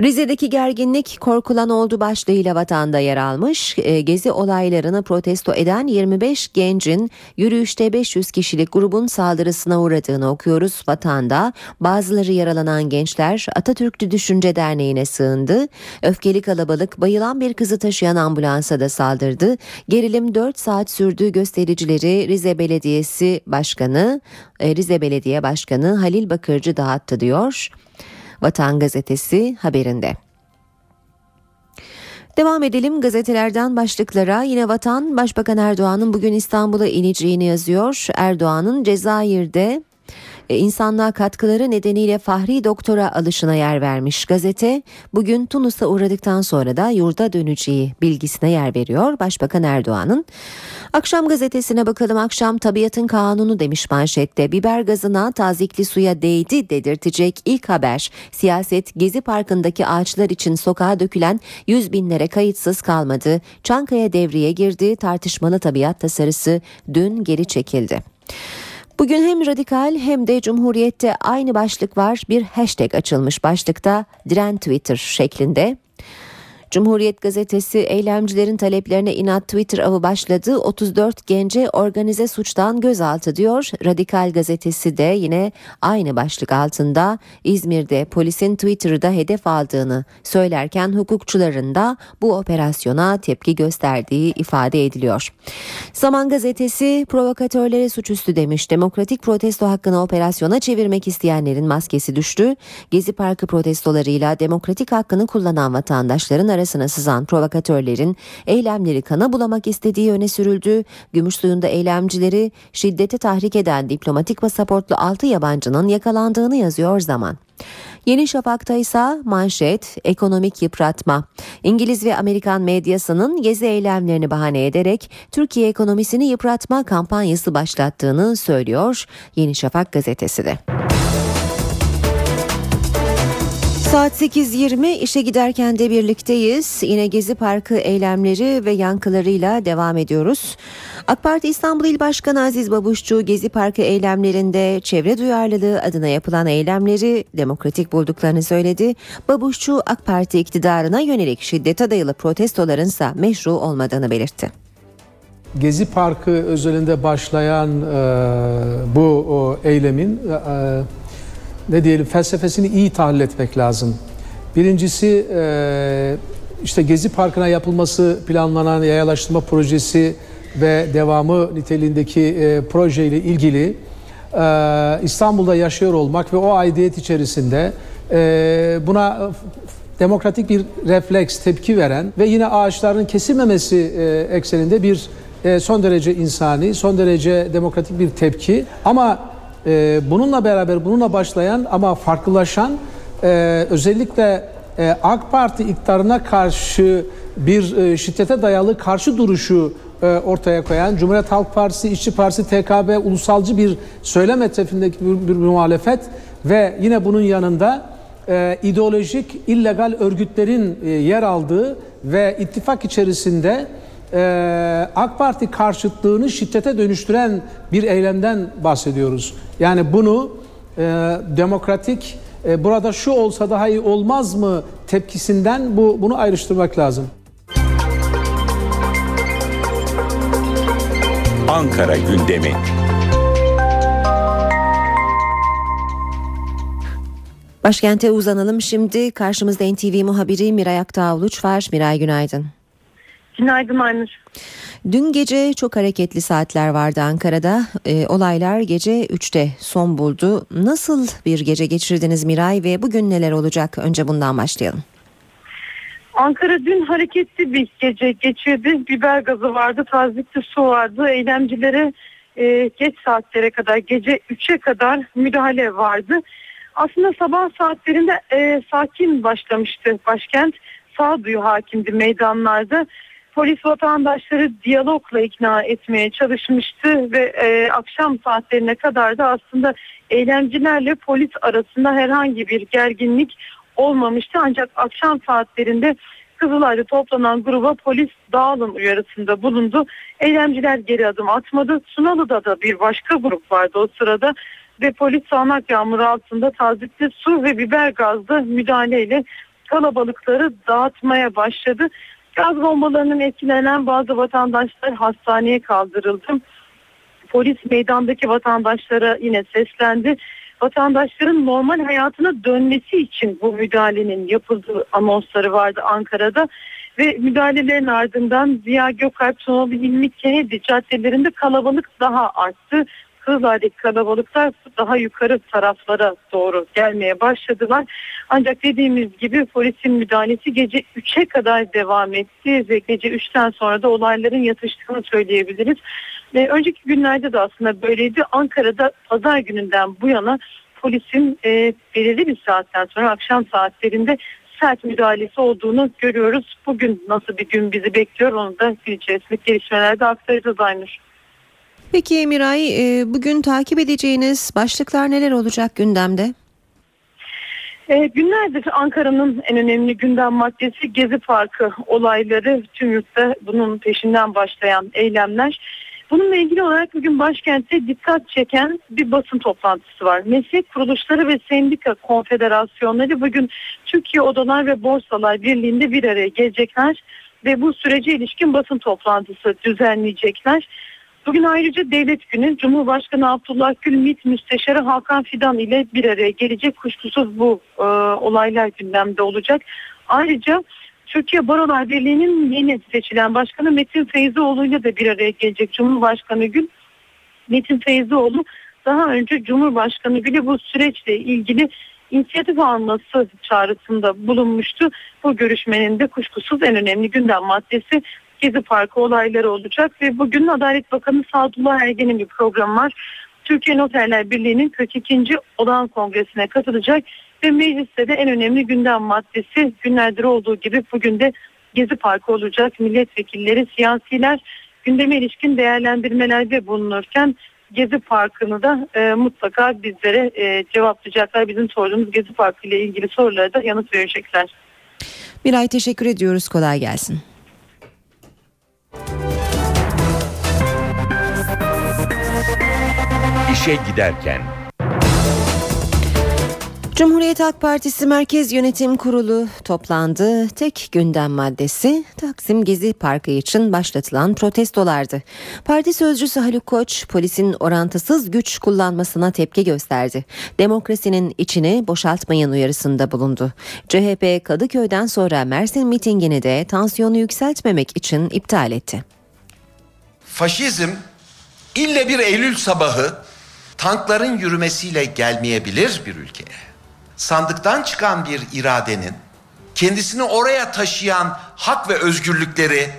Rize'deki gerginlik korkulan oldu başlığıyla vatanda yer almış. E, gezi olaylarını protesto eden 25 gencin yürüyüşte 500 kişilik grubun saldırısına uğradığını okuyoruz vatanda. Bazıları yaralanan gençler Atatürkçü Düşünce Derneği'ne sığındı. Öfkeli kalabalık bayılan bir kızı taşıyan ambulansa da saldırdı. Gerilim 4 saat sürdüğü göstericileri Rize Belediyesi Başkanı, e, Rize Belediye Başkanı Halil Bakırcı dağıttı diyor. Vatan Gazetesi haberinde. Devam edelim gazetelerden başlıklara. Yine Vatan Başbakan Erdoğan'ın bugün İstanbul'a ineceğini yazıyor. Erdoğan'ın Cezayir'de insanlığa katkıları nedeniyle Fahri Doktora alışına yer vermiş gazete bugün Tunus'a uğradıktan sonra da yurda döneceği bilgisine yer veriyor Başbakan Erdoğan'ın. Akşam gazetesine bakalım akşam tabiatın kanunu demiş manşette biber gazına tazikli suya değdi dedirtecek ilk haber siyaset Gezi Parkı'ndaki ağaçlar için sokağa dökülen yüz binlere kayıtsız kalmadı. Çankaya devreye girdi tartışmalı tabiat tasarısı dün geri çekildi. Bugün hem radikal hem de Cumhuriyet'te aynı başlık var. Bir hashtag açılmış başlıkta diren Twitter şeklinde. Cumhuriyet gazetesi eylemcilerin taleplerine inat Twitter avı başladı. 34 gence organize suçtan gözaltı diyor. Radikal gazetesi de yine aynı başlık altında İzmir'de polisin Twitter'da hedef aldığını söylerken hukukçuların da bu operasyona tepki gösterdiği ifade ediliyor. Zaman gazetesi provokatörlere suçüstü demiş. Demokratik protesto hakkını operasyona çevirmek isteyenlerin maskesi düştü. Gezi Parkı protestolarıyla demokratik hakkını kullanan vatandaşların arasına sızan provokatörlerin eylemleri kana bulamak istediği öne sürüldü. Gümüşsuyu'nda eylemcileri şiddete tahrik eden diplomatik pasaportlu 6 yabancının yakalandığını yazıyor zaman. Yeni Şafak'ta ise manşet ekonomik yıpratma. İngiliz ve Amerikan medyasının gezi eylemlerini bahane ederek Türkiye ekonomisini yıpratma kampanyası başlattığını söylüyor Yeni Şafak gazetesi de. Saat 8.20 işe giderken de birlikteyiz. Yine Gezi Parkı eylemleri ve yankılarıyla devam ediyoruz. AK Parti İstanbul İl Başkanı Aziz Babuşçu Gezi Parkı eylemlerinde çevre duyarlılığı adına yapılan eylemleri demokratik bulduklarını söyledi. Babuşçu AK Parti iktidarına yönelik şiddete dayalı protestolarınsa meşru olmadığını belirtti. Gezi Parkı özelinde başlayan e, bu o, eylemin e, ne diyelim felsefesini iyi tahlil etmek lazım. Birincisi e, işte Gezi Parkı'na yapılması planlanan yayalaştırma projesi ve devamı niteliğindeki e, projeyle ilgili e, İstanbul'da yaşıyor olmak ve o aidiyet içerisinde e, buna demokratik bir refleks tepki veren ve yine ağaçların kesilmemesi e, ekseninde bir e, son derece insani, son derece demokratik bir tepki ama e, bununla beraber bununla başlayan ama farklılaşan e, özellikle e, AK Parti iktidarına karşı bir e, şiddete dayalı karşı duruşu e, ortaya koyan Cumhuriyet Halk Partisi, İşçi Partisi, TKB ulusalcı bir söylem etrafındaki bir, bir muhalefet ve yine bunun yanında e, ideolojik illegal örgütlerin e, yer aldığı ve ittifak içerisinde e, AK Parti karşıtlığını şiddete dönüştüren bir eylemden bahsediyoruz. Yani bunu e, demokratik e, burada şu olsa daha iyi olmaz mı tepkisinden bu bunu ayrıştırmak lazım. Ankara gündemi. Başkente uzanalım şimdi. Karşımızda NTV muhabiri Miray Aktağ-Uluç var. Miray günaydın. Günaydın Aynur. Dün gece çok hareketli saatler vardı Ankara'da. E, olaylar gece 3'te son buldu. Nasıl bir gece geçirdiniz Miray ve bugün neler olacak? Önce bundan başlayalım. Ankara dün hareketli bir gece geçirdi. Biber gazı vardı, tazikli su vardı. Eğlencilere e, geç saatlere kadar, gece 3'e kadar müdahale vardı. Aslında sabah saatlerinde e, sakin başlamıştı başkent. Sağduyu hakimdi meydanlarda. Polis vatandaşları diyalogla ikna etmeye çalışmıştı ve e, akşam saatlerine kadar da aslında eylemcilerle polis arasında herhangi bir gerginlik olmamıştı. Ancak akşam saatlerinde Kızılay'da toplanan gruba polis dağılın uyarısında bulundu. Eylemciler geri adım atmadı. Sunalı'da da bir başka grup vardı o sırada ve polis sağanak yağmur altında tazikli su ve biber gazlı müdahaleyle kalabalıkları dağıtmaya başladı. Gaz bombalarının etkilenen bazı vatandaşlar hastaneye kaldırıldı. Polis meydandaki vatandaşlara yine seslendi. Vatandaşların normal hayatına dönmesi için bu müdahalenin yapıldığı anonsları vardı Ankara'da. Ve müdahalelerin ardından Ziya Gökalp, Sonobi İlmi Kennedy caddelerinde kalabalık daha arttı. Kızılay'daki kalabalıklar daha yukarı taraflara doğru gelmeye başladılar. Ancak dediğimiz gibi polisin müdahalesi gece 3'e kadar devam etti ve gece 3'ten sonra da olayların yatıştığını söyleyebiliriz. Ve önceki günlerde de aslında böyleydi. Ankara'da pazar gününden bu yana polisin e, belirli bir saatten sonra akşam saatlerinde sert müdahalesi olduğunu görüyoruz. Bugün nasıl bir gün bizi bekliyor onu da gün içerisindeki gelişmelerde aktaracağız Aynur. Peki Miray e, bugün takip edeceğiniz başlıklar neler olacak gündemde? E, günlerdir Ankara'nın en önemli gündem maddesi Gezi Parkı olayları. Tüm yurtta bunun peşinden başlayan eylemler. Bununla ilgili olarak bugün başkentte dikkat çeken bir basın toplantısı var. Meslek kuruluşları ve sendika konfederasyonları bugün Türkiye Odalar ve Borsalar Birliği'nde bir araya gelecekler ve bu sürece ilişkin basın toplantısı düzenleyecekler. Bugün ayrıca devlet günü Cumhurbaşkanı Abdullah Gül MİT Müsteşarı Hakan Fidan ile bir araya gelecek. Kuşkusuz bu e, olaylar gündemde olacak. Ayrıca Türkiye Barolar Birliği'nin yeni seçilen başkanı Metin Feyzioğlu ile de bir araya gelecek Cumhurbaşkanı Gül. Metin Feyzioğlu daha önce Cumhurbaşkanı Gül'e bu süreçle ilgili inisiyatif alması çağrısında bulunmuştu. Bu görüşmenin de kuşkusuz en önemli gündem maddesi Gezi Parkı olayları olacak ve bugün Adalet Bakanı Sadullah Ergen'in bir programı var. Türkiye Noterler Birliği'nin 42. Olağan Kongresi'ne katılacak ve mecliste de en önemli gündem maddesi günlerdir olduğu gibi bugün de Gezi Parkı olacak. Milletvekilleri, siyasiler gündeme ilişkin değerlendirmelerde bulunurken Gezi Parkı'nı da e, mutlaka bizlere e, cevaplayacaklar. Bizim sorduğumuz Gezi Parkı ile ilgili sorulara da yanıt verecekler. Miray teşekkür ediyoruz. Kolay gelsin. İşe giderken Cumhuriyet Halk Partisi Merkez Yönetim Kurulu toplandı. Tek gündem maddesi Taksim Gezi Parkı için başlatılan protestolardı. Parti sözcüsü Haluk Koç polisin orantısız güç kullanmasına tepki gösterdi. Demokrasinin içini boşaltmayın uyarısında bulundu. CHP Kadıköy'den sonra Mersin mitingini de tansiyonu yükseltmemek için iptal etti. Faşizm ille bir Eylül sabahı tankların yürümesiyle gelmeyebilir bir ülkeye. Sandıktan çıkan bir iradenin kendisini oraya taşıyan hak ve özgürlükleri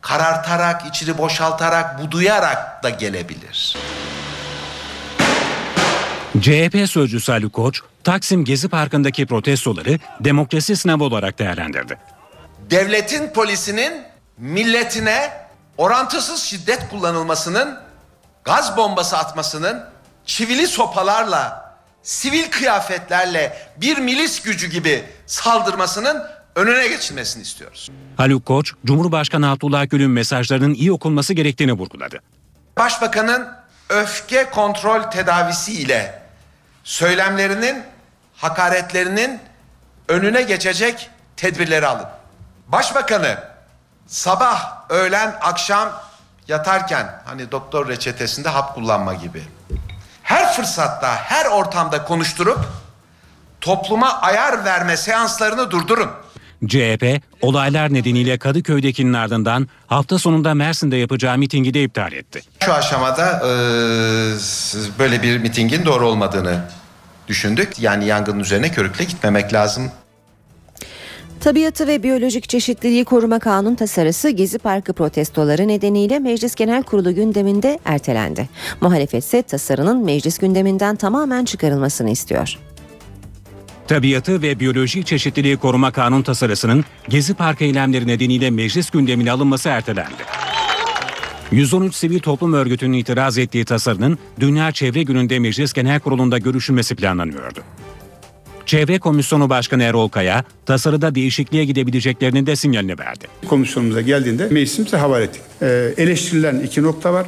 karartarak, içini boşaltarak, buduyarak da gelebilir. CHP sözcüsü Ali Koç, Taksim Gezi Parkı'ndaki protestoları demokrasi sınavı olarak değerlendirdi. Devletin polisinin milletine orantısız şiddet kullanılmasının, gaz bombası atmasının, çivili sopalarla, sivil kıyafetlerle bir milis gücü gibi saldırmasının önüne geçilmesini istiyoruz. Haluk Koç, Cumhurbaşkanı Abdullah Gül'ün mesajlarının iyi okunması gerektiğini vurguladı. Başbakanın öfke kontrol tedavisi ile söylemlerinin, hakaretlerinin önüne geçecek tedbirleri alın. Başbakanı sabah, öğlen, akşam yatarken hani doktor reçetesinde hap kullanma gibi her fırsatta, her ortamda konuşturup topluma ayar verme seanslarını durdurun. CHP, olaylar nedeniyle Kadıköy'dekinin ardından hafta sonunda Mersin'de yapacağı mitingi de iptal etti. Şu aşamada e, böyle bir mitingin doğru olmadığını düşündük. Yani yangının üzerine körükle gitmemek lazım. Tabiatı ve Biyolojik Çeşitliliği Koruma Kanun tasarısı Gezi Parkı protestoları nedeniyle Meclis Genel Kurulu gündeminde ertelendi. Muhalefet ise tasarının meclis gündeminden tamamen çıkarılmasını istiyor. Tabiatı ve Biyolojik Çeşitliliği Koruma Kanun tasarısının Gezi Parkı eylemleri nedeniyle meclis gündemine alınması ertelendi. 113 sivil toplum örgütünün itiraz ettiği tasarının Dünya Çevre Günü'nde Meclis Genel Kurulu'nda görüşülmesi planlanıyordu. Çevre Komisyonu Başkanı Erol Kaya, tasarıda değişikliğe gidebileceklerinin de sinyalini verdi. Komisyonumuza geldiğinde meclisimize havale ettik. Ee, eleştirilen iki nokta var.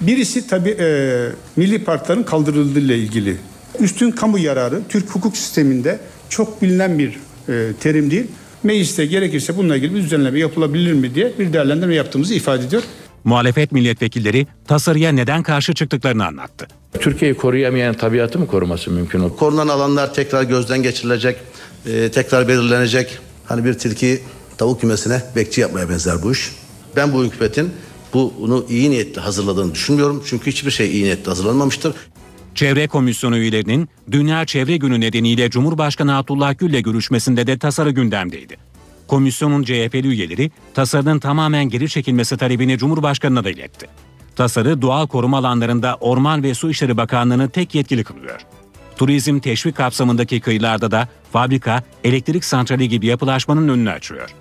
Birisi tabii e, milli parkların kaldırıldığı ile ilgili. Üstün kamu yararı Türk hukuk sisteminde çok bilinen bir e, terim değil. Mecliste gerekirse bununla ilgili bir düzenleme yapılabilir mi diye bir değerlendirme yaptığımızı ifade ediyor. Muhalefet milletvekilleri tasarıya neden karşı çıktıklarını anlattı. Türkiye'yi koruyamayan tabiatı mı koruması mümkün olur? Korunan alanlar tekrar gözden geçirilecek, e, tekrar belirlenecek. Hani bir tilki tavuk kümesine bekçi yapmaya benzer bu iş. Ben bu hükümetin bunu iyi niyetle hazırladığını düşünmüyorum. Çünkü hiçbir şey iyi niyetle hazırlanmamıştır. Çevre Komisyonu üyelerinin Dünya Çevre Günü nedeniyle Cumhurbaşkanı Abdullah Gül'le görüşmesinde de tasarı gündemdeydi. Komisyonun CHP'li üyeleri tasarının tamamen geri çekilmesi talebini Cumhurbaşkanı'na da iletti. Tasarı doğal koruma alanlarında Orman ve Su İşleri Bakanlığı'nı tek yetkili kılıyor. Turizm teşvik kapsamındaki kıyılarda da fabrika, elektrik santrali gibi yapılaşmanın önünü açıyor.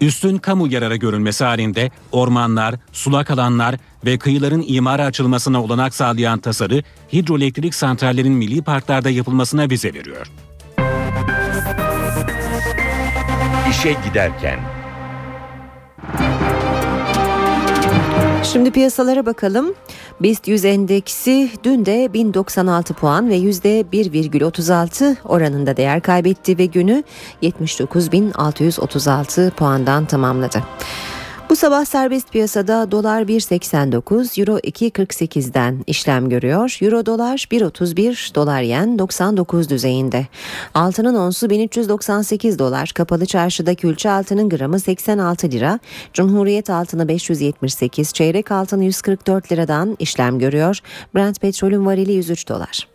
Üstün kamu yararı görülmesi halinde ormanlar, sulak alanlar ve kıyıların imara açılmasına olanak sağlayan tasarı hidroelektrik santrallerin milli parklarda yapılmasına vize veriyor. İşe giderken Şimdi piyasalara bakalım. BIST 100 endeksi dün de 1096 puan ve %1,36 oranında değer kaybetti ve günü 79.636 puandan tamamladı. Bu sabah serbest piyasada dolar 1.89, euro 2.48'den işlem görüyor. Euro dolar 1.31, dolar yen 99 düzeyinde. Altının onsu 1398 dolar. Kapalı çarşıda külçe altının gramı 86 lira. Cumhuriyet altını 578, çeyrek altın 144 liradan işlem görüyor. Brent petrolün varili 103 dolar.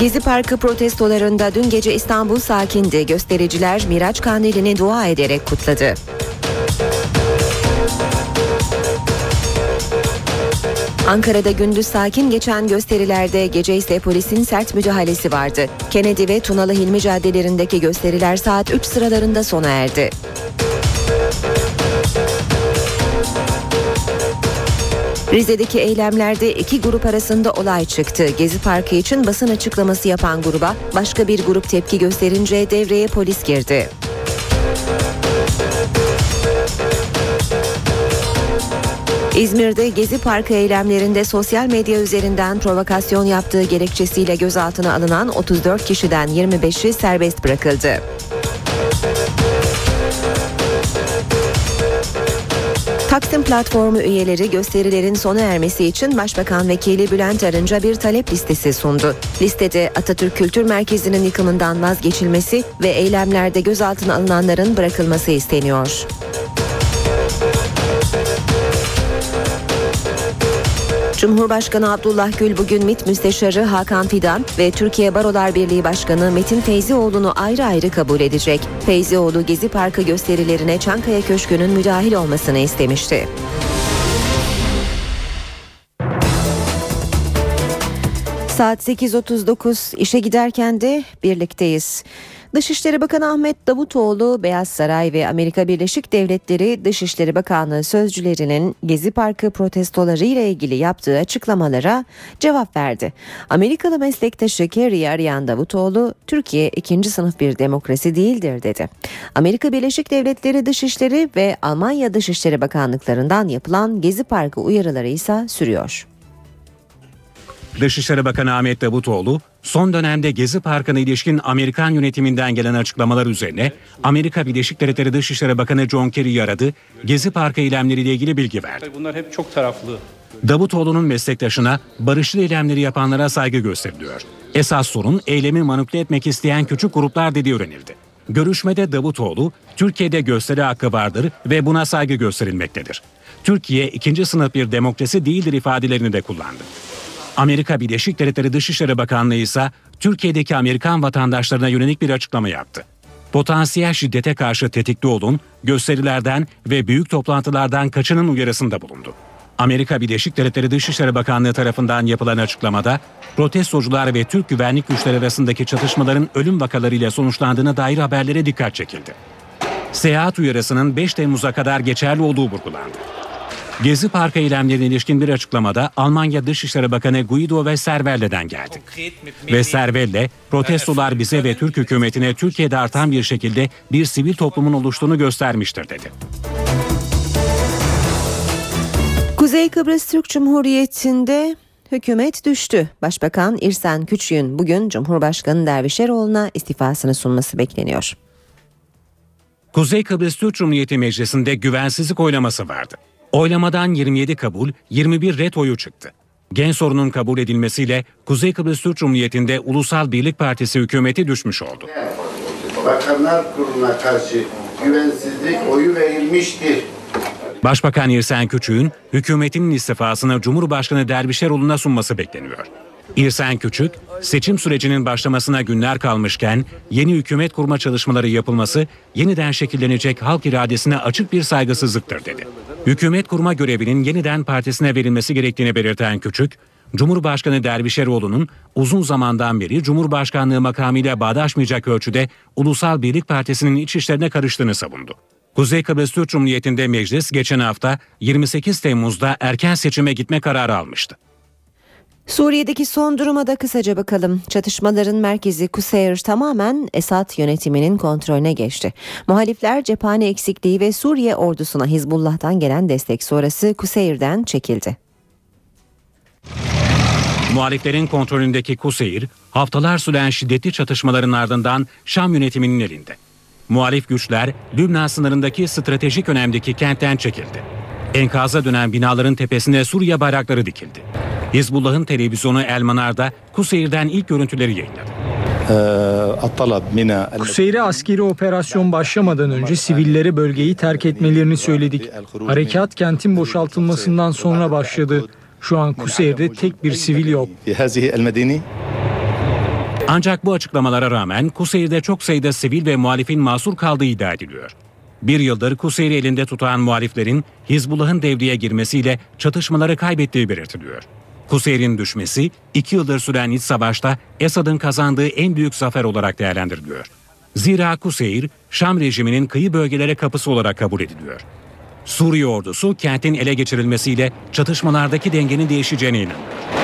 Gezi Parkı protestolarında dün gece İstanbul sakindi. Göstericiler Miraç Kandili'ni dua ederek kutladı. Ankara'da gündüz sakin geçen gösterilerde gece ise polisin sert müdahalesi vardı. Kennedy ve Tunalı Hilmi caddelerindeki gösteriler saat 3 sıralarında sona erdi. Rize'deki eylemlerde iki grup arasında olay çıktı. Gezi Parkı için basın açıklaması yapan gruba başka bir grup tepki gösterince devreye polis girdi. İzmir'de Gezi Parkı eylemlerinde sosyal medya üzerinden provokasyon yaptığı gerekçesiyle gözaltına alınan 34 kişiden 25'i serbest bırakıldı. Taksim platformu üyeleri gösterilerin sona ermesi için Başbakan Vekili Bülent Arınç'a bir talep listesi sundu. Listede Atatürk Kültür Merkezi'nin yıkımından vazgeçilmesi ve eylemlerde gözaltına alınanların bırakılması isteniyor. Cumhurbaşkanı Abdullah Gül bugün MİT Müsteşarı Hakan Fidan ve Türkiye Barolar Birliği Başkanı Metin Feyzioğlu'nu ayrı ayrı kabul edecek. Feyzioğlu Gezi Parkı gösterilerine Çankaya Köşkü'nün müdahil olmasını istemişti. Saat 8.39 işe giderken de birlikteyiz. Dışişleri Bakanı Ahmet Davutoğlu, Beyaz Saray ve Amerika Birleşik Devletleri Dışişleri Bakanlığı sözcülerinin Gezi Parkı protestoları ile ilgili yaptığı açıklamalara cevap verdi. Amerikalı meslektaşı Kerry'i arayan Davutoğlu, Türkiye ikinci sınıf bir demokrasi değildir dedi. Amerika Birleşik Devletleri Dışişleri ve Almanya Dışişleri Bakanlıklarından yapılan Gezi Parkı uyarıları ise sürüyor. Dışişleri Bakanı Ahmet Davutoğlu, son dönemde Gezi Parkı'na ilişkin Amerikan yönetiminden gelen açıklamalar üzerine Amerika Birleşik Devletleri Dışişleri Bakanı John Kerry'i aradı, Gezi Parkı eylemleriyle ilgili bilgi verdi. Bunlar hep çok taraflı. Davutoğlu'nun meslektaşına barışçıl eylemleri yapanlara saygı gösteriliyor. Esas sorun eylemi manipüle etmek isteyen küçük gruplar dediği öğrenildi. Görüşmede Davutoğlu, Türkiye'de gösteri hakkı vardır ve buna saygı gösterilmektedir. Türkiye ikinci sınıf bir demokrasi değildir ifadelerini de kullandı. Amerika Birleşik Devletleri Dışişleri Bakanlığı ise Türkiye'deki Amerikan vatandaşlarına yönelik bir açıklama yaptı. Potansiyel şiddete karşı tetikli olun, gösterilerden ve büyük toplantılardan kaçının uyarısında bulundu. Amerika Birleşik Devletleri Dışişleri Bakanlığı tarafından yapılan açıklamada protestocular ve Türk güvenlik güçleri arasındaki çatışmaların ölüm vakalarıyla sonuçlandığına dair haberlere dikkat çekildi. Seyahat uyarısının 5 Temmuz'a kadar geçerli olduğu vurgulandı. Gezi Parkı eylemlerine ilişkin bir açıklamada Almanya Dışişleri Bakanı Guido Westerwelle'den geldi. Westerwelle, protestolar bize ve Türk hükümetine Türkiye'de artan bir şekilde bir sivil toplumun oluştuğunu göstermiştir dedi. Kuzey Kıbrıs Türk Cumhuriyeti'nde hükümet düştü. Başbakan İrsen Küçük'ün bugün Cumhurbaşkanı Dervişeroğlu'na istifasını sunması bekleniyor. Kuzey Kıbrıs Türk Cumhuriyeti Meclisi'nde güvensizlik oylaması vardı. Oylamadan 27 kabul, 21 ret oyu çıktı. Gen sorunun kabul edilmesiyle Kuzey Kıbrıs Türk Cumhuriyeti'nde Ulusal Birlik Partisi hükümeti düşmüş oldu. Bakanlar Kurulu'na karşı güvensizlik oyu verilmiştir. Başbakan İrsen Küçük'ün hükümetinin istifasını Cumhurbaşkanı Dervişeroğlu'na sunması bekleniyor. İrsen Küçük, seçim sürecinin başlamasına günler kalmışken yeni hükümet kurma çalışmaları yapılması yeniden şekillenecek halk iradesine açık bir saygısızlıktır dedi. Hükümet kurma görevinin yeniden partisine verilmesi gerektiğini belirten Küçük, Cumhurbaşkanı Dervişeroğlu'nun uzun zamandan beri Cumhurbaşkanlığı makamıyla bağdaşmayacak ölçüde Ulusal Birlik Partisi'nin iç işlerine karıştığını savundu. Kuzey Kıbrıs Türk Cumhuriyeti'nde meclis geçen hafta 28 Temmuz'da erken seçime gitme kararı almıştı. Suriye'deki son duruma da kısaca bakalım. Çatışmaların merkezi Kuseyr tamamen Esad yönetiminin kontrolüne geçti. Muhalifler cephane eksikliği ve Suriye ordusuna Hizbullah'tan gelen destek sonrası Kuseyr'den çekildi. Muhaliflerin kontrolündeki Kuseyir, haftalar süren şiddetli çatışmaların ardından Şam yönetiminin elinde. Muhalif güçler Lübnan sınırındaki stratejik önemdeki kentten çekildi. Enkaza dönen binaların tepesine Suriye bayrakları dikildi. Hizbullah'ın televizyonu El Manar'da Kuseyir'den ilk görüntüleri yayınladı. Kuseyre askeri operasyon başlamadan önce sivillere bölgeyi terk etmelerini söyledik. Harekat kentin boşaltılmasından sonra başladı. Şu an Kuseyir'de tek bir sivil yok. Ancak bu açıklamalara rağmen Kuseyir'de çok sayıda sivil ve muhalifin masur kaldığı iddia ediliyor. Bir yıldır Kuseyir'i elinde tutan muhaliflerin Hizbullah'ın devreye girmesiyle çatışmaları kaybettiği belirtiliyor. Kuseyir'in düşmesi iki yıldır süren iç savaşta Esad'ın kazandığı en büyük zafer olarak değerlendiriliyor. Zira Kuseyir, Şam rejiminin kıyı bölgelere kapısı olarak kabul ediliyor. Suriye ordusu kentin ele geçirilmesiyle çatışmalardaki dengenin değişeceğine inanıyor.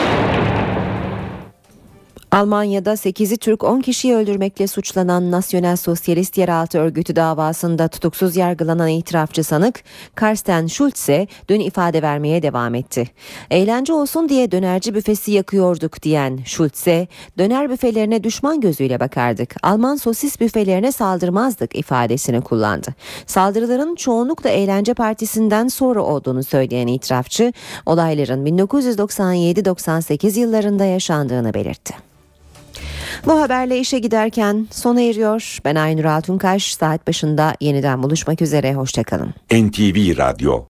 Almanya'da 8'i Türk 10 kişiyi öldürmekle suçlanan Nasyonel Sosyalist Yeraltı Örgütü davasında tutuksuz yargılanan itirafçı sanık Karsten Schulze dün ifade vermeye devam etti. Eğlence olsun diye dönerci büfesi yakıyorduk diyen Schulze, döner büfelerine düşman gözüyle bakardık. Alman sosis büfelerine saldırmazdık ifadesini kullandı. Saldırıların çoğunlukla eğlence partisinden sonra olduğunu söyleyen itirafçı, olayların 1997-98 yıllarında yaşandığını belirtti. Bu haberle işe giderken sona eriyor. Ben Aynur Altunkaş. Saat başında yeniden buluşmak üzere. Hoşçakalın. NTV Radyo